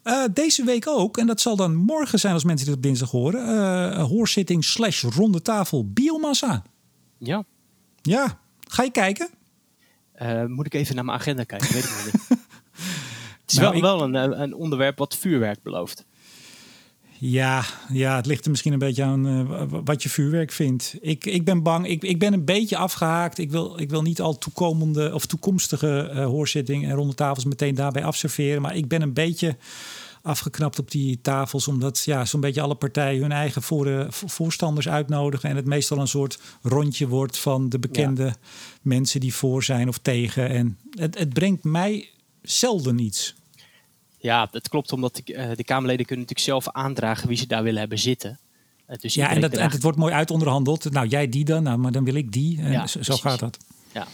Uh, deze week ook, en dat zal dan morgen zijn als mensen dit op dinsdag horen, uh, hoorzitting slash ronde tafel biomassa.
Ja.
Ja, ga je kijken?
Uh, moet ik even naar mijn agenda kijken, weet ik niet. Het is nou, wel, ik... wel een, een onderwerp wat vuurwerk belooft.
Ja, ja, het ligt er misschien een beetje aan uh, wat je vuurwerk vindt. Ik, ik ben bang, ik, ik ben een beetje afgehaakt. Ik wil, ik wil niet al toekomende of toekomstige uh, hoorzittingen en ronde tafels meteen daarbij afserveren. Maar ik ben een beetje afgeknapt op die tafels. Omdat ja, zo'n beetje alle partijen hun eigen voor, uh, voorstanders uitnodigen. En het meestal een soort rondje wordt van de bekende ja. mensen die voor zijn of tegen. En het, het brengt mij zelden iets.
Ja, dat klopt, omdat de, uh, de Kamerleden kunnen natuurlijk zelf aandragen wie ze daar willen hebben zitten.
Uh, dus ja, en dat, en wordt mooi uitonderhandeld. Nou, jij die dan, nou, maar dan wil ik die. En ja, zo, gaat dat.
Ja.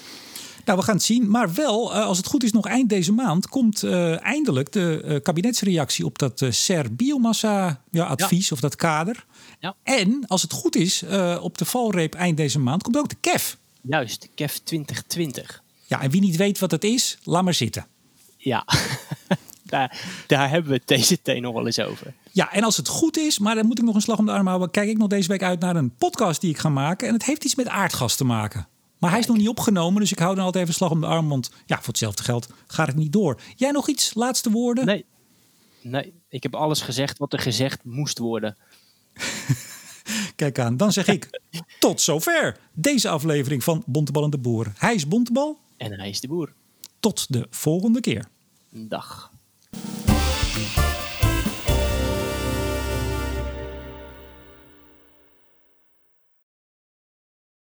Nou, we gaan het zien. Maar wel, uh, als het goed is, nog eind deze maand komt eindelijk de kabinetsreactie op dat SER biomassa ja, advies ja. of dat kader.
Ja.
En als het goed is, op de valreep eind deze maand komt ook de KEF.
Juist, de KEF 2020.
Ja, en wie niet weet wat het is, laat maar zitten.
Ja. daar, daar hebben we het TCT nog wel eens over.
Ja, en als het goed is, maar dan moet ik nog een slag om de arm houden. Kijk ik nog deze week uit naar een podcast die ik ga maken. En het heeft iets met aardgas te maken. Maar hij is nog niet opgenomen, dus ik hou dan altijd even slag om de arm. Want ja, voor hetzelfde geld gaat het niet door. Jij nog iets? Laatste woorden?
Nee. Nee, ik heb alles gezegd wat er gezegd moest worden.
Kijk aan, dan zeg ik tot zover deze aflevering van Bontebal en de Boer. Hij is Bontebal.
En hij is de Boer.
Tot de volgende keer.
Dag.
Música